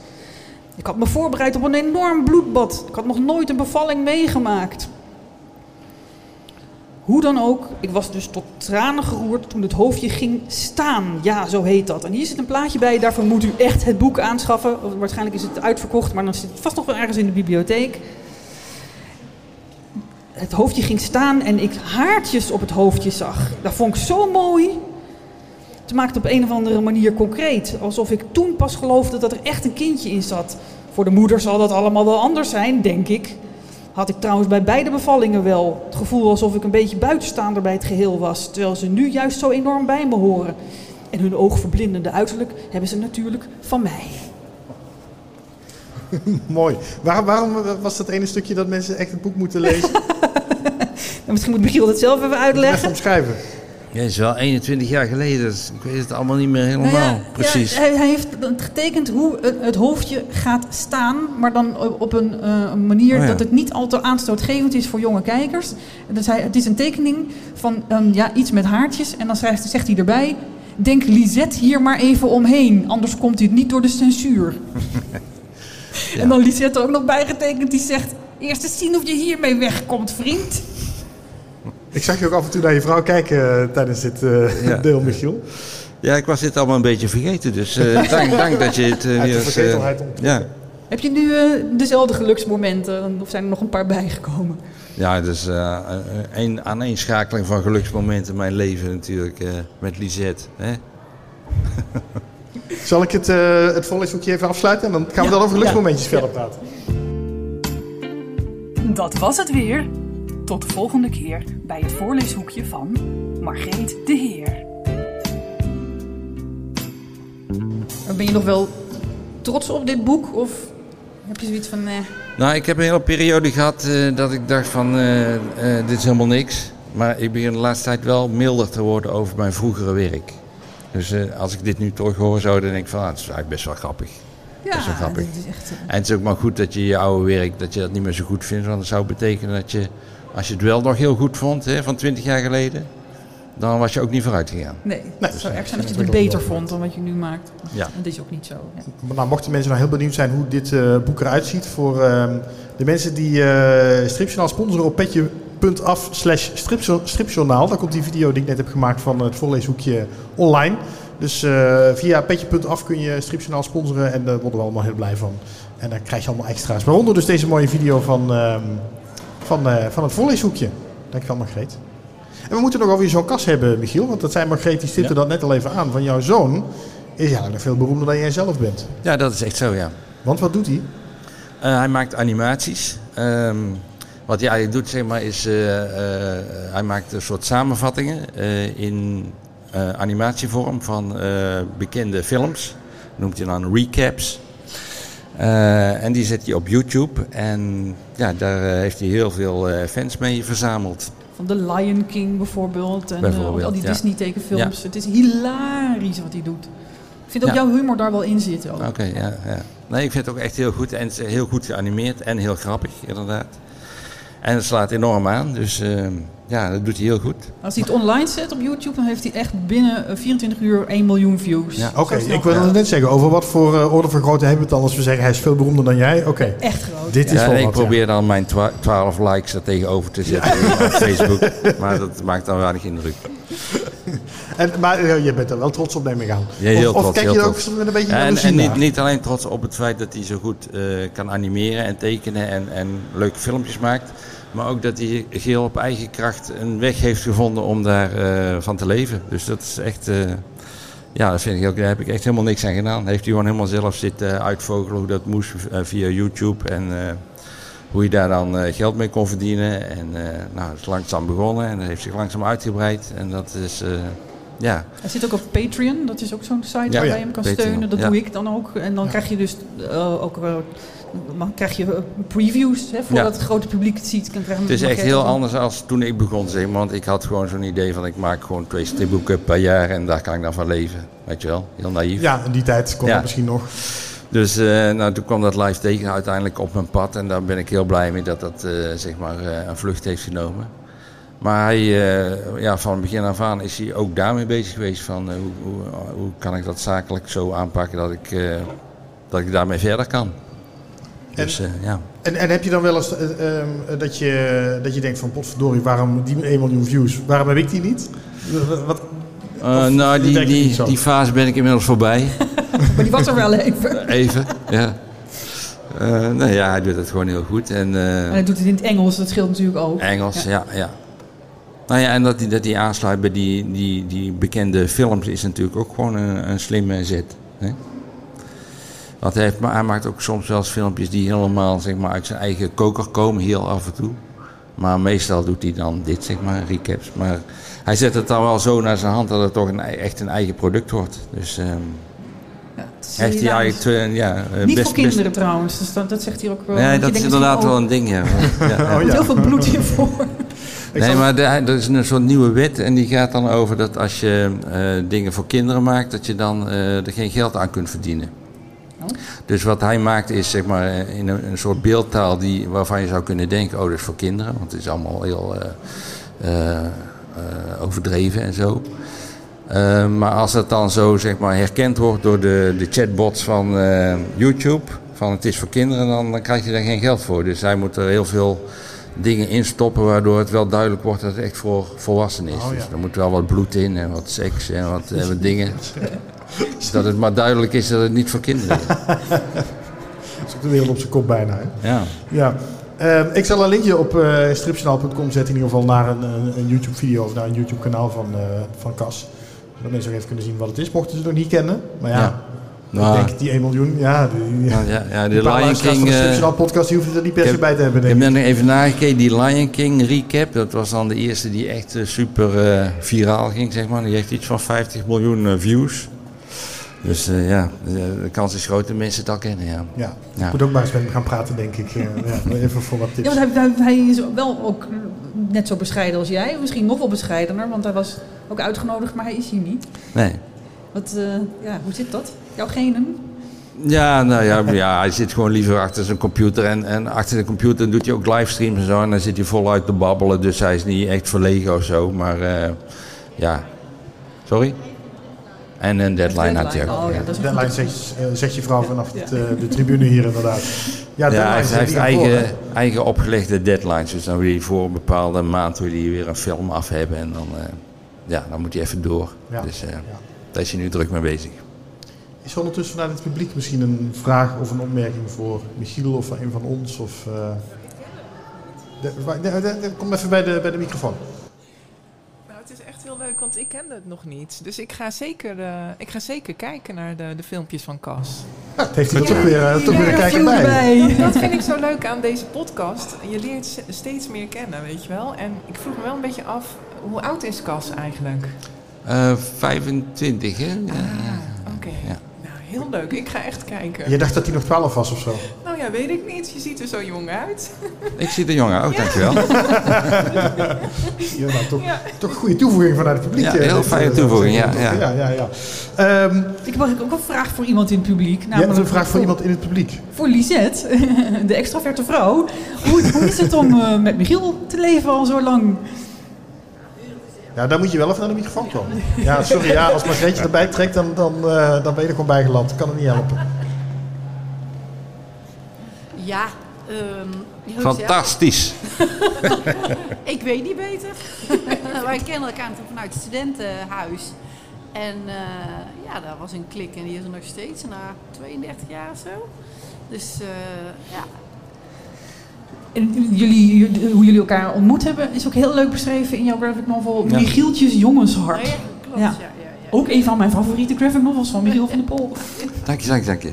Ik had me voorbereid op een enorm bloedbad. Ik had nog nooit een bevalling meegemaakt. Hoe dan ook, ik was dus tot tranen geroerd toen het hoofdje ging staan. Ja, zo heet dat. En hier zit een plaatje bij, daarvoor moet u echt het boek aanschaffen. Waarschijnlijk is het uitverkocht, maar dan zit het vast nog wel ergens in de bibliotheek. Het hoofdje ging staan en ik haartjes op het hoofdje zag. Dat vond ik zo mooi. Het maakte op een of andere manier concreet. Alsof ik toen pas geloofde dat er echt een kindje in zat. Voor de moeder zal dat allemaal wel anders zijn, denk ik. Had ik trouwens bij beide bevallingen wel het gevoel alsof ik een beetje buitenstaander bij het geheel was. Terwijl ze nu juist zo enorm bij me horen. En hun oogverblindende uiterlijk hebben ze natuurlijk van mij. Mooi. Waarom, waarom was dat ene stukje dat mensen echt het boek moeten lezen? En misschien moet Michiel dat zelf even Even uitleggen. omschrijven. Ja, het is wel 21 jaar geleden. dus ik weet het allemaal niet meer helemaal Nou ja, precies. ja, hij, hij heeft getekend hoe het, het hoofdje gaat staan, maar dan op- op een eh, manier Oh dat het niet al te aanstootgevend is voor jonge kijkers. Dus hij, het is een tekening van ehm, ja, iets met haartjes en dan schrijft, zegt hij erbij... Denk Lisette hier maar even omheen, anders komt dit niet door de censuur. En dan Lisette er ook nog bijgetekend die zegt... Eerst eens zien of je hiermee wegkomt, vriend. Ik zag je ook af en toe naar je vrouw kijken eh, tijdens dit eh, Ja. deel, Michiel. Ja, ik was dit allemaal een beetje vergeten. Dus eh, dank, dank dat je het weer eens... eh, ja. Heb je nu eh, dezelfde geluksmomenten of zijn er nog een paar bijgekomen? ja, dus eh, een aaneenschakeling van geluksmomenten in mijn leven natuurlijk eh, met Lisette. Hè? Zal ik het, eh het even afsluiten? En dan gaan we dan over geluksmomentjes verder praten. Dat was het weer. Tot de volgende keer bij het voorleeshoekje van Margreet de Heer. Ben je nog wel trots op dit boek? Of heb je zoiets van... eh, Nou, ik heb een hele periode gehad eh, dat ik dacht van eh, eh, dit is helemaal niks. Maar ik begin de laatste tijd wel milder te worden over mijn vroegere werk. Dus eh, als ik dit nu terughoor zo, dan denk ik van ah, het is eigenlijk best wel grappig. ja, is wel grappig. is echt... En het is ook maar goed dat je je oude werk, dat je dat niet meer zo goed vindt. Want dat zou betekenen dat je, als je het wel nog heel goed vond, hè, van 20 jaar geleden, dan was je ook niet vooruit gegaan. nee, Nee, het zou erg zijn als je het beter vond dan wat je nu maakt. Ja. En dat is ook niet zo. Ja. Nou, mochten mensen nou heel benieuwd zijn hoe dit eh, boek eruit ziet... voor ehm, de mensen die eh Stripjournaal sponsoren op petje.af slash stripjo- stripjournaal... dan komt die video die ik net heb gemaakt van het voorleeshoekje online. Dus eh, via petje.af kun je Stripjournaal sponsoren en daar worden we allemaal heel blij van. En dan krijg je allemaal extra's. Waaronder dus deze mooie video van, ehm, van, eh, van het voorleeshoekje. Dankjewel Margreet. En we moeten nog over je zoon Cas hebben, Michiel. Want dat zei Margreet, die stipte dat net al even aan. Van jouw zoon is ja nog veel beroemder dan jij zelf bent. Ja, dat is echt zo, ja. Want wat doet hij? Eh, hij maakt animaties. Ehm, wat hij eigenlijk doet, zeg maar, is... eh, hij maakt een soort samenvattingen in animatievorm van bekende films. Noemt hij dan recaps. Eh, en die zet hij op YouTube. En ja, daar eh, heeft hij heel veel eh, fans mee verzameld. Van The Lion King bijvoorbeeld. En Bijvoorbeeld, al die ja. Disney tekenfilms. Het is hilarisch wat hij doet. Ik vind ook Ja. jouw humor daar wel in zitten. Oké, ja, ja. Nee, ik vind het ook echt heel goed. En het is heel goed geanimeerd en heel grappig, inderdaad. En het slaat enorm aan, dus eh, ja, dat doet hij heel goed. Als hij het online zet op YouTube, dan heeft hij echt binnen eh, 24 uur 1 miljoen views. Ja. Oké, ik wilde gaat net zeggen, over wat voor eh, orde van grootte hebben we het dan als we zeggen hij is veel beroemder dan jij? Oké, het. Echt groot. dit is wel en ik wat, ja. probeer dan mijn twa- 12 likes er tegenover te zetten op Facebook. Maar dat maakt dan weinig indruk. En, maar eh, je bent er wel trots op, neem ik aan. Ja, heel of, of trots, kijk heel je er ook trots. met een beetje En, jaloezie en niet, naar? niet alleen trots op het feit dat hij zo goed eh, kan animeren en tekenen en, en leuke filmpjes maakt. Maar ook dat hij geheel op eigen kracht een weg heeft gevonden om daar eh, van te leven. Dus dat is echt... eh, ja, dat vind ik ook, daar heb ik echt helemaal niks aan gedaan. Heeft hij gewoon helemaal zelf zitten uitvogelen hoe dat moest eh, via YouTube. En eh, hoe je daar dan eh, geld mee kon verdienen. En eh nou, het is langzaam begonnen en dat heeft zich langzaam uitgebreid. En dat is... eh, ja, Hij zit ook op Patreon, dat is ook zo'n site Ja, waar ja, je hem kan Patreon, steunen. Dat ja. doe ik dan ook. En dan krijg je dus ook dan krijg je eh, previews hè, voordat Ja. het grote publiek het ziet. Dan krijg je Het is echt heel anders als toen ik begon, zeg maar. Want ik had gewoon zo'n idee van ik maak gewoon twee stripboeken per jaar en daar kan ik dan van leven. Weet je wel, heel naïef. Ja, in die tijd kon Ja. dat misschien nog. Dus eh, nou, toen kwam dat live tekenen uiteindelijk op mijn pad. En daar ben ik heel blij mee dat dat eh, zeg maar, eh, een vlucht heeft genomen. Maar hij, eh, ja, van begin af aan is hij ook daarmee bezig geweest. Van, hoe, hoe, hoe kan ik dat zakelijk zo aanpakken dat ik, eh, dat ik daarmee verder kan. Dus eh, ja. En, en heb je dan wel eens eh, ehm, dat, je, dat je denkt van potverdorie, waarom die 1 miljoen views, waarom heb ik die niet? Wat, Eh, Of nou, die, die, die fase ben ik inmiddels voorbij. Maar die was er wel even. Even, ja. Eh, nou ja, hij doet het gewoon heel goed. En, eh, En hij doet het in het Engels, dat scheelt natuurlijk ook. Engels, ja. ja, Nou ja, en dat hij, dat hij aansluit bij die, die, die bekende films is natuurlijk ook gewoon een, een slimme zet. Hè? Want hij, heeft, maar hij maakt ook soms wel eens filmpjes die helemaal zeg maar, uit zijn eigen koker komen, heel af en toe. Maar meestal doet hij dan dit, zeg maar, recaps. Maar hij zet het dan wel zo naar zijn hand dat het toch een, echt een eigen product wordt. Dus ehm Ja, heeft hij eigenlijk eh, Niet best, voor kinderen trouwens, dus dat, dat zegt hij ook wel. Nee, dat is inderdaad wel een ding, ja. ja, ja. Oh, Er ja. heel veel bloed in voor. Ik nee, maar er is een soort nieuwe wet en die gaat dan over dat als je eh, dingen voor kinderen maakt, dat je dan eh, er geen geld aan kunt verdienen. Oh. Dus wat hij maakt is zeg maar in een, een soort beeldtaal die, waarvan je zou kunnen denken, oh dat is voor kinderen, want het is allemaal heel eh, eh, eh, overdreven en zo. Maar als dat dan zo zeg maar herkend wordt door de, de chatbots van YouTube, van het is voor kinderen, dan, dan krijg je daar geen geld voor. Dus hij moet er heel veel dingen in stoppen waardoor het wel duidelijk wordt dat het echt voor volwassenen is. Oh, ja. Dus er moet wel wat bloed in en wat seks en wat, eh, wat dingen. Dat het maar duidelijk is dat het niet voor kinderen is. Dat is ook de wereld op zijn kop bijna. Hè? Ja. Ja. Ehm, ik zal een linkje op stripjournaal.com zetten, in ieder geval naar een, een, een YouTube-video of naar een YouTube-kanaal van, eh, van Cas. Zodat mensen ook even kunnen zien wat het is, mochten ze het nog niet kennen. Maar ja, Ja. ik Nou, denk die 1 miljoen, ja, die, nou, ja, ja, die Lion King. de eh, stripjournaal-podcast, die hoeven er niet per ik se bij te hebben, Ik denk ik. ben nog even nagekeken, die Lion King recap, dat was dan de eerste die echt super viraal ging, zeg maar. Die heeft iets van 50 miljoen views. Dus eh, ja, de, kans is groot dat mensen het al kennen, ja. Ja, Ja. ik moet ook maar eens met hem gaan praten, denk ik. Eh, ja, even voor wat Ja, tips. want hij, hij, hij is wel ook net zo bescheiden als jij. Misschien nog wel bescheidener, want hij was ook uitgenodigd, maar hij is hier niet. Nee. Wat, eh, ja, hoe zit dat? Jouw genen? Ja, nou ja, ja, hij zit gewoon liever achter zijn computer. En, en achter de computer doet hij ook livestreams en zo. En dan zit hij voluit te babbelen. Dus hij is niet echt verlegen of zo. Maar eh, ja. Sorry? En een deadline had hij ook. Oh ja, dat Deadline zegt, eh, zegt je vrouw vanaf het, eh, de tribune hier inderdaad. Ja, Ja, hij heeft, voor, eigen, eigen opgelegde deadlines. Dus dan wil hij voor een bepaalde maand wil hij weer een film af hebben. En dan, eh, ja, dan moet hij even door. Ja. Dus eh, daar is hij nu druk mee bezig. Is er ondertussen vanuit het publiek misschien een vraag of een opmerking voor Michiel of voor een van ons? Of, eh, de- wa- de- de- de- kom even bij de, bij de microfoon. Nou, het is echt heel leuk, want ik kende het nog niet. Dus ik ga zeker, eh, ik ga zeker kijken naar de, de filmpjes van Cas. Ja, het heeft hij er toch weer, eh, toch weer een ja, kijker viel bij. Dat vind ik zo leuk aan deze podcast. Je leert steeds meer kennen, weet je wel. En ik vroeg me wel een beetje af, hoe oud is Cas eigenlijk? Eh 25, hè? Ja. Oké. Ja. Heel leuk. Ik ga echt kijken. Je dacht dat hij nog 12 was of zo. Nou ja, weet ik niet. Je ziet er zo jong uit. Ik zie er jong uit, oh, dankjewel. Ja, nou, toch, toch een goede toevoeging vanuit het publiek. Ja, heel fijne eh, toevoeging, ja, ja. ja. ja, ja. Ehm, Ik heb ook een vraag voor iemand in het publiek. je hebt een vraag voor iemand in het publiek. Voor Lisette, de extraverte vrouw. Hoe, hoe is het om eh, met Michiel te leven al zo lang? Ja, dan moet je wel even naar de microfoon komen. Ja, sorry, ja, als Margreetje erbij trekt, dan, dan, eh, dan ben je er gewoon bijgeland. Ik kan het niet helpen. Ja, ehm, Fantastisch. ik weet niet beter. Wij kennen elkaar natuurlijk vanuit het studentenhuis. En eh, ja, daar was een klik en die is er nog steeds na 32 jaar of zo. Dus eh, ja, En jullie, hoe jullie elkaar ontmoet hebben is ook heel leuk beschreven in jouw graphic novel Ja. Michieltjes Jongenshart. Oh ja, klopt. Ja. Ja. Ja, ja, ja. Ook een van mijn favoriete graphic novels van Michiel van der Pol. Dank je, dank je, dank je.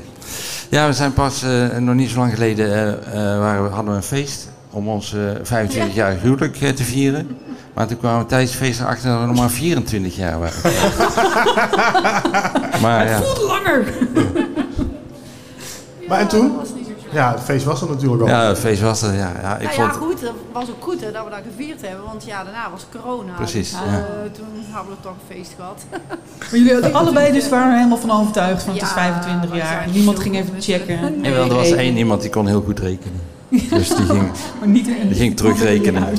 Ja, we zijn pas eh, nog niet zo lang geleden eh, eh, waren we, hadden we een feest om ons eh 25-jarig huwelijk te vieren. Maar toen kwamen we tijdens het feest erachter dat we nog maar 24 jaar waren. maar ja, Voelt langer! Maar en toen? Ja, het feest was er natuurlijk al. ja, het feest was er. Ja, ja, ik Nou vond ja, goed, dat was ook goed hè, dat we dat gevierd hebben, want ja, daarna was corona. Precies, Dus, ja. eh, toen hebben we toch een feest gehad. Maar jullie hadden allebei dus waren er helemaal van overtuigd van het is Ja, 25 wij jaar. Niemand ging even checken. Nee. Wel, er was één iemand die kon heel goed rekenen. Dus die ging, Maar niet in, Die ging terugrekenen.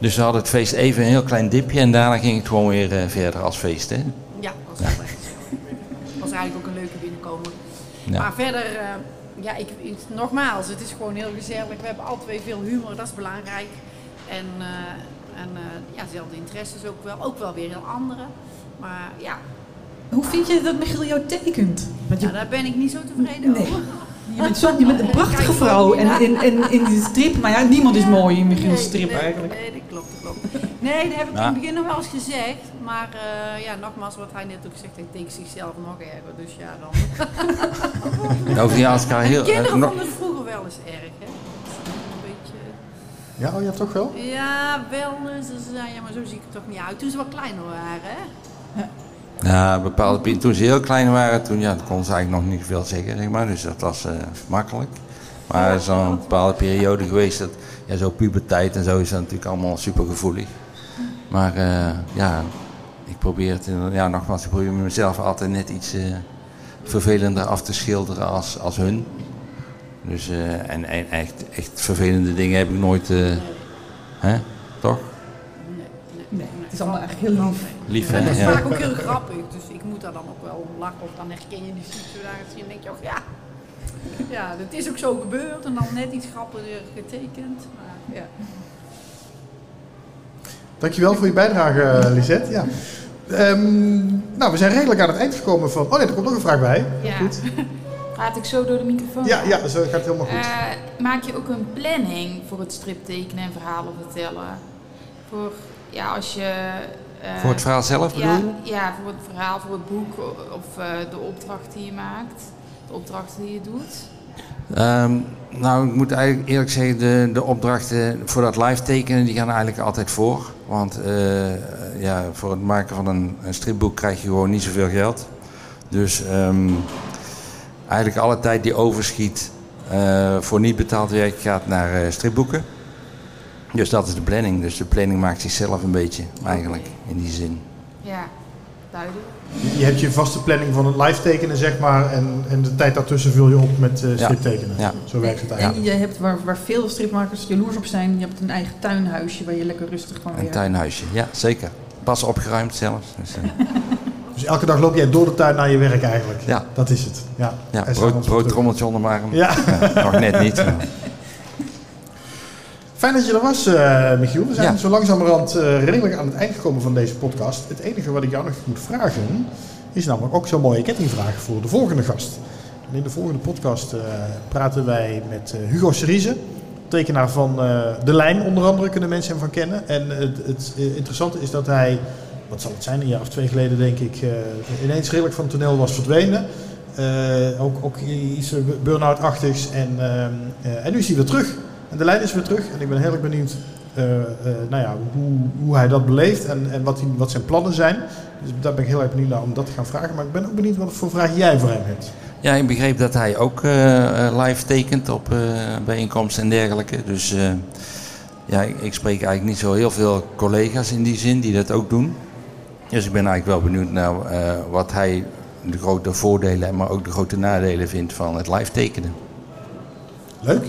dus we hadden het feest even een heel klein dipje en daarna ging het gewoon weer eh, verder als feest. Hè? Ja, dat was wel echt zo. was eigenlijk ook een leuke binnenkomen. Ja. Maar verder, eh, ja, ik, ik- nogmaals, het is gewoon heel gezellig. We hebben alle twee veel humor, dat is belangrijk. En, eh, en eh, ja, dezelfde interesses ook wel. Ook wel weer heel andere. Maar ja, Hoe vind je dat Michiel jou tekent? Want je, ja daar ben ik niet zo tevreden Nee. over. je, bent zo, je bent een prachtige vrouw. En in, in, in die strip, maar ja, niemand is mooi in Michiel's strip nee, eigenlijk. Nee, dat klopt, dat klopt. Nee, dat heb ik in het begin nog wel eens gezegd. Maar eh, ja, nogmaals, wat hij net ook zegt, hij tekent zichzelf nog erger. Dus ja, dan... Over die als heel... eh, Kinderen nog- vonden het vroeger wel eens erg, hè? Een beetje... Ja, oh ja, toch wel? Ja, wel eens. Zeiden, ja, maar zo zie ik er toch niet uit. Toen ze wat kleiner waren, hè? Ja, bepaalde toen ze heel klein waren, toen ja, kon ze eigenlijk nog niet veel zeggen, zeg maar. Dus dat was eh, makkelijk. Maar er is al een bepaalde periode geweest dat, ja, zo puberteit en zo is dat natuurlijk allemaal super gevoelig. Maar eh, ja, ik probeer het, inderdaad- ja, nogmaals, ik probeer mezelf altijd net iets eh, vervelender af te schilderen als, als hun. Dus, eh, en, en echt, echt vervelende dingen heb ik nooit, eh, hè, toch? Nee, het is allemaal eigenlijk heel lief. Lief, En dat is? Ja. vaak ook heel grappig. Dus ik moet daar dan ook wel om lachen. Of dan herken je die situatie en denk je ook, ja... Ja, dat is ook zo gebeurd. En dan net iets grappiger getekend. Maar ja. Dankjewel voor je bijdrage, eh, Lisette. Ja. Ehm, nou, we zijn redelijk aan het eind gekomen van... Oh nee, er komt nog een vraag bij. Ja. Goed. Praat ik zo door de microfoon? Ja, ja, zo gaat het helemaal goed. Eh, maak je ook een planning voor het striptekenen en verhalen vertellen? Voor, ja, als je... eh, Voor het verhaal zelf bedoel ja, je? ja, voor het verhaal, voor het boek of eh, de opdracht die je maakt. De opdrachten die je doet. Ehm, nou, ik moet eigenlijk eerlijk zeggen, de, de opdrachten voor dat live tekenen, die gaan eigenlijk altijd voor. Want eh, ja, voor het maken van een, een stripboek krijg je gewoon niet zoveel geld. Dus ehm, eigenlijk alle tijd die overschiet eh, voor niet betaald werk gaat naar eh, stripboeken. Dus dat is de planning. Dus de planning maakt zichzelf een beetje, eigenlijk, in die zin. Ja, duidelijk. Je, hebt je vaste planning van het live tekenen, zeg maar. En, en de tijd daartussen vul je op met eh striptekenen. Ja. Zo werkt het eigenlijk. En je hebt waar, waar veel stripmakers jaloers op zijn, je hebt een eigen tuinhuisje waar je lekker rustig kan Een werken. tuinhuisje, ja, zeker. Pas opgeruimd zelfs. Dus, eh, Dus elke dag loop jij door de tuin naar je werk eigenlijk. Ja. Dat is het. Ja, ja, brood, broodtrommeltje onder mijn arm. Ja. Ja, nog net niet. maar- Fijn dat je er was, eh, Michiel. We zijn Ja. zo langzamerhand eh redelijk aan het eind gekomen van deze podcast. Het enige wat ik jou nog moet vragen, is namelijk ook zo'n mooie kettingvraag voor de volgende gast. En in de volgende podcast eh, praten wij met Hugo Cerise, tekenaar van De Lijn onder andere, kunnen mensen hem van kennen. En het, het interessante is dat hij, wat zal het zijn, een jaar of twee geleden denk ik, ineens redelijk van het toneel was verdwenen. Ook, ook iets burn-out-achtigs. En, ehm, eh, en nu is hij weer terug. En de lijn is weer terug. En ik ben heel erg benieuwd eh, eh, nou ja, hoe, hoe hij dat beleeft en, en wat, wat zijn plannen zijn. Dus daar ben ik heel erg benieuwd naar om dat te gaan vragen. Maar ik ben ook benieuwd wat voor vraag jij voor hem hebt. Ja, ik begreep dat hij ook eh, live tekent op bijeenkomsten en dergelijke. Dus ja, ik, ik spreek eigenlijk niet zo heel veel collega's in die zin die dat ook doen. Dus ik ben eigenlijk wel benieuwd naar wat hij de grote voordelen, maar ook de grote nadelen vindt van het live tekenen. Leuk.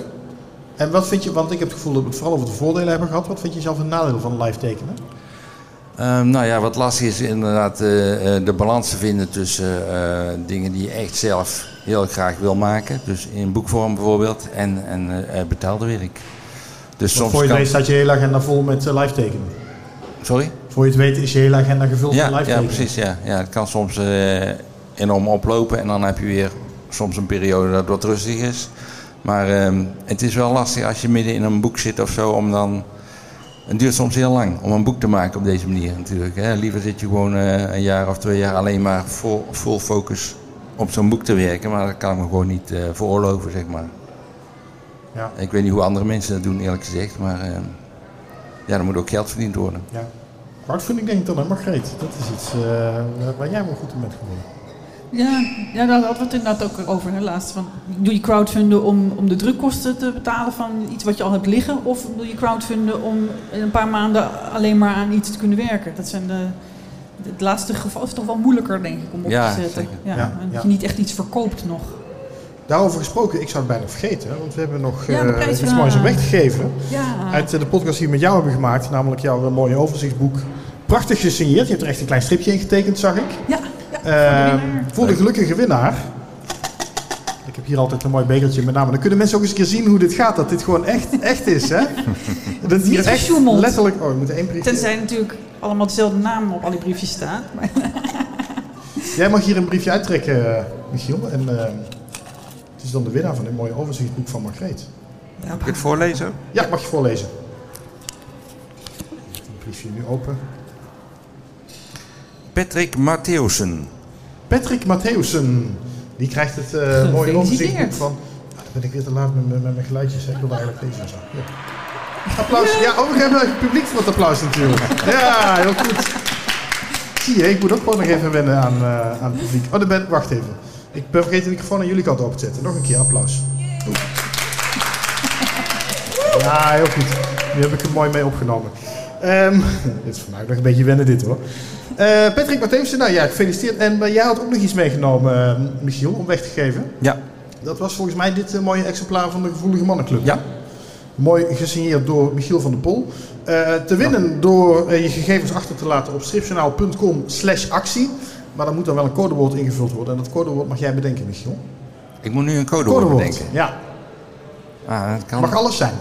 En wat vind je, want ik heb het gevoel dat we het vooral over de voordelen hebben gehad. Wat vind je zelf een nadeel van live tekenen? Ehm, nou ja, wat lastig is inderdaad eh, eh, de balans te vinden tussen eh, dingen die je echt zelf heel graag wil maken. Dus in boekvorm bijvoorbeeld en, en betaalde werk. Dus Want voor je kan- weet staat je hele agenda vol met live tekenen. Sorry? Voor je het weet is je hele agenda gevuld Ja, met live ja tekenen. precies. Ja. Ja, het kan soms enorm oplopen en dan heb je weer soms een periode dat wat rustig is. Maar ehm, het is wel lastig als je midden in een boek zit of zo om dan... Het duurt soms heel lang om een boek te maken op deze manier natuurlijk. Hè. Liever zit je gewoon eh, een jaar of twee jaar alleen maar vol, full focus op zo'n boek te werken. Maar dat kan ik me gewoon niet eh, veroorloven, zeg maar. Ja. Ik weet niet hoe andere mensen dat doen, eerlijk gezegd. Maar ehm, ja, er moet ook geld verdiend worden. Ja. Denk ik dan, hè, Margreet? Dat is iets eh, waar jij wel goed in bent geworden. Ja, ja, daar hadden we het inderdaad ook over hè, laatst. Van, doe je crowdfunden om, om de drukkosten te betalen van iets wat je al hebt liggen? Of doe je crowdfunden om in een paar maanden alleen maar aan iets te kunnen werken? Dat zijn de, het laatste geval is toch wel moeilijker, denk ik, om op Ja, te zetten. zeker. Ja, Ja, en dat ja. je niet echt iets verkoopt nog. Daarover gesproken, ik zou het bijna vergeten. Want we hebben nog Ja, eh, prijs iets van- moois om weg te geven. Ja, Uit eh, de podcast die we met jou hebben gemaakt. Namelijk jouw eh, mooie overzichtsboek. Prachtig gesigneerd. Je hebt er echt een klein stripje in getekend, zag ik. ja. Voor de gelukkige winnaar. Ik heb hier altijd een mooi bekertje met name. Dan kunnen mensen ook eens een keer zien hoe dit gaat. Dat dit gewoon echt, echt is, hè? Dat hier echt letterlijk... Oh, we moeten één briefje... Tenzij natuurlijk allemaal dezelfde naam op al die briefjes staat. Maar, Jij mag hier een briefje uittrekken, eh, Michiel. En ehm, het is dan de winnaar van dit mooie overzichtsboek van Margreet. Mag ik het voorlezen? Ja, mag je voorlezen. Het briefje nu open. Patrick Mattheusen. Patrick Mattheusen. Die krijgt het eh, mooie overzichtsboek van... Ah, dan ben ik weer te laat met, mijn- met mijn geluidjes. Ik wilde eigenlijk deze zo. Ja. Applaus. Ja, oh, we hebben het publiek voor het applaus natuurlijk. Ja, heel goed. Zie je, ik moet ook gewoon nog even wennen aan, eh, aan het publiek. Oh, dan ben, wacht even. Ik ben vergeten de microfoon aan jullie kant open te zetten. Nog een keer applaus. Oeh. Ja, heel goed. Nu heb ik er mooi mee opgenomen. Ehm dit is voor mij ook nog een beetje wennen dit hoor. Eh, Patrick Mattheusen, nou ja, gefeliciteerd. En eh, jij had ook nog iets meegenomen, eh, Michiel, om weg te geven. Ja. Dat was volgens mij dit mooie exemplaar van de Gevoelige Mannenclub. Ja. Mooi gesigneerd door Michiel van der Pol. Te winnen door je gegevens achter te laten op stripjournaal.com slash actie. Maar dan moet dan wel een codewoord ingevuld worden. En dat codewoord mag jij bedenken, Michiel. Ik moet nu een codewoord bedenken. ja. Ah, dat kan. Mag alles zijn.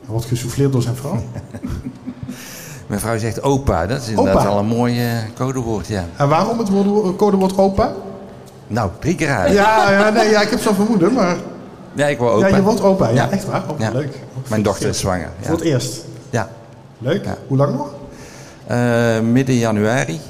Hij wordt gesouffleerd door zijn vrouw. Mijn vrouw zegt opa. Dat is inderdaad Opa. wel een mooi eh, codewoord, ja. En waarom het woord- codewoord opa? Nou, drie keer uit. Ja, ja, nee, ja ik heb zo'n vermoeden, maar... Ja, ik wil opa. Ja, je wordt opa. Ja, Ja. echt waar. Oh, Ja. leuk. Mijn dochter is zwanger. Ja. Voor het eerst. Ja. Leuk. Ja. Hoe lang nog? Eh, midden januari.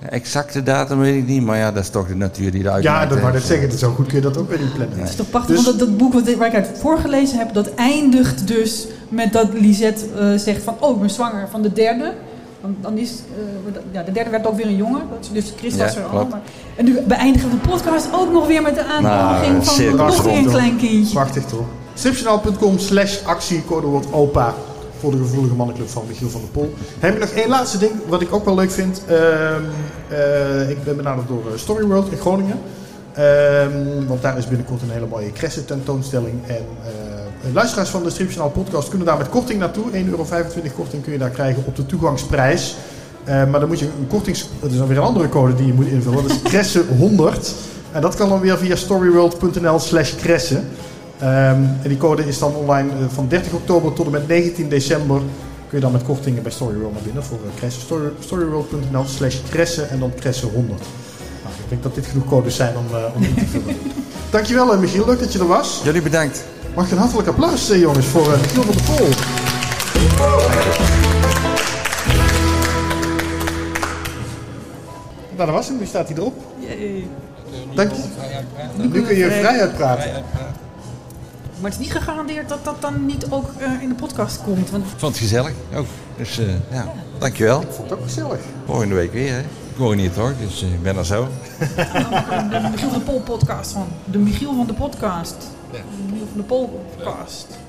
De exacte datum weet ik niet, maar ja, dat is toch de natuur die eruit Ja, dat wou ik zeggen. Dat zo goed kun je dat ook weer niet plannen. Het is toch prachtig, Dus- want dat, dat boek wat, waar ik uit voorgelezen heb, dat eindigt dus met dat Lisette eh, zegt van, oh, ik ben zwanger van de derde. Dan, dan is, eh, ja, de derde werd ook weer een jongen, dat, dus Chris was Ja, er al. Maar, en nu beëindigen we de podcast ook nog weer met de aankondiging Nou, van cirkel nog weer een klein kindje. Prachtig toch? Stripjournaal.com slash actie, opa. Voor de gevoelige mannenclub van Michiel van der Pol. Heb ik nog één laatste ding, wat ik ook wel leuk vind. Ehm, eh, ik ben benaderd door Storyworld in Groningen. Ehm, want daar is binnenkort een hele mooie Kresse tentoonstelling. En eh, luisteraars van de Stripjournaal podcast kunnen daar met korting naartoe. 1,25 euro korting kun je daar krijgen op de toegangsprijs. Eh, maar dan moet je een kortings... Dat is dan weer een andere code die je moet invullen. Dat is Kresse 100. En dat kan dan weer via storyworld.nl slash Kresse. Ehm, en die code is dan online eh, van 30 oktober tot en met 19 december. Kun je dan met kortingen bij Storyworld naar binnen voor uh. Story, storyworld.nl slash Kresse en dan Kresse 100. Nou, ik denk dat dit genoeg codes zijn om, eh, om in te vullen. Dankjewel eh, Michiel, leuk dat je er was. Jullie bedankt. Mag ik een hartelijk applaus eh, jongens voor eh, Michiel van der Pol. Nou, dat was hem. Nu staat hij erop. Jee. Dank je. Nu kun je vrij uitpraten. Maar het is niet gegarandeerd dat dat dan niet ook eh, in de podcast komt. Want Ik vond het gezellig ook. Dus eh, ja, dankjewel. Ik vond het ook gezellig. Volgende week weer, hè. Ik hoor niet hoor, dus ik ben er zo. De Michiel van de Pol podcast van. De Michiel van de podcast. De Pol podcast.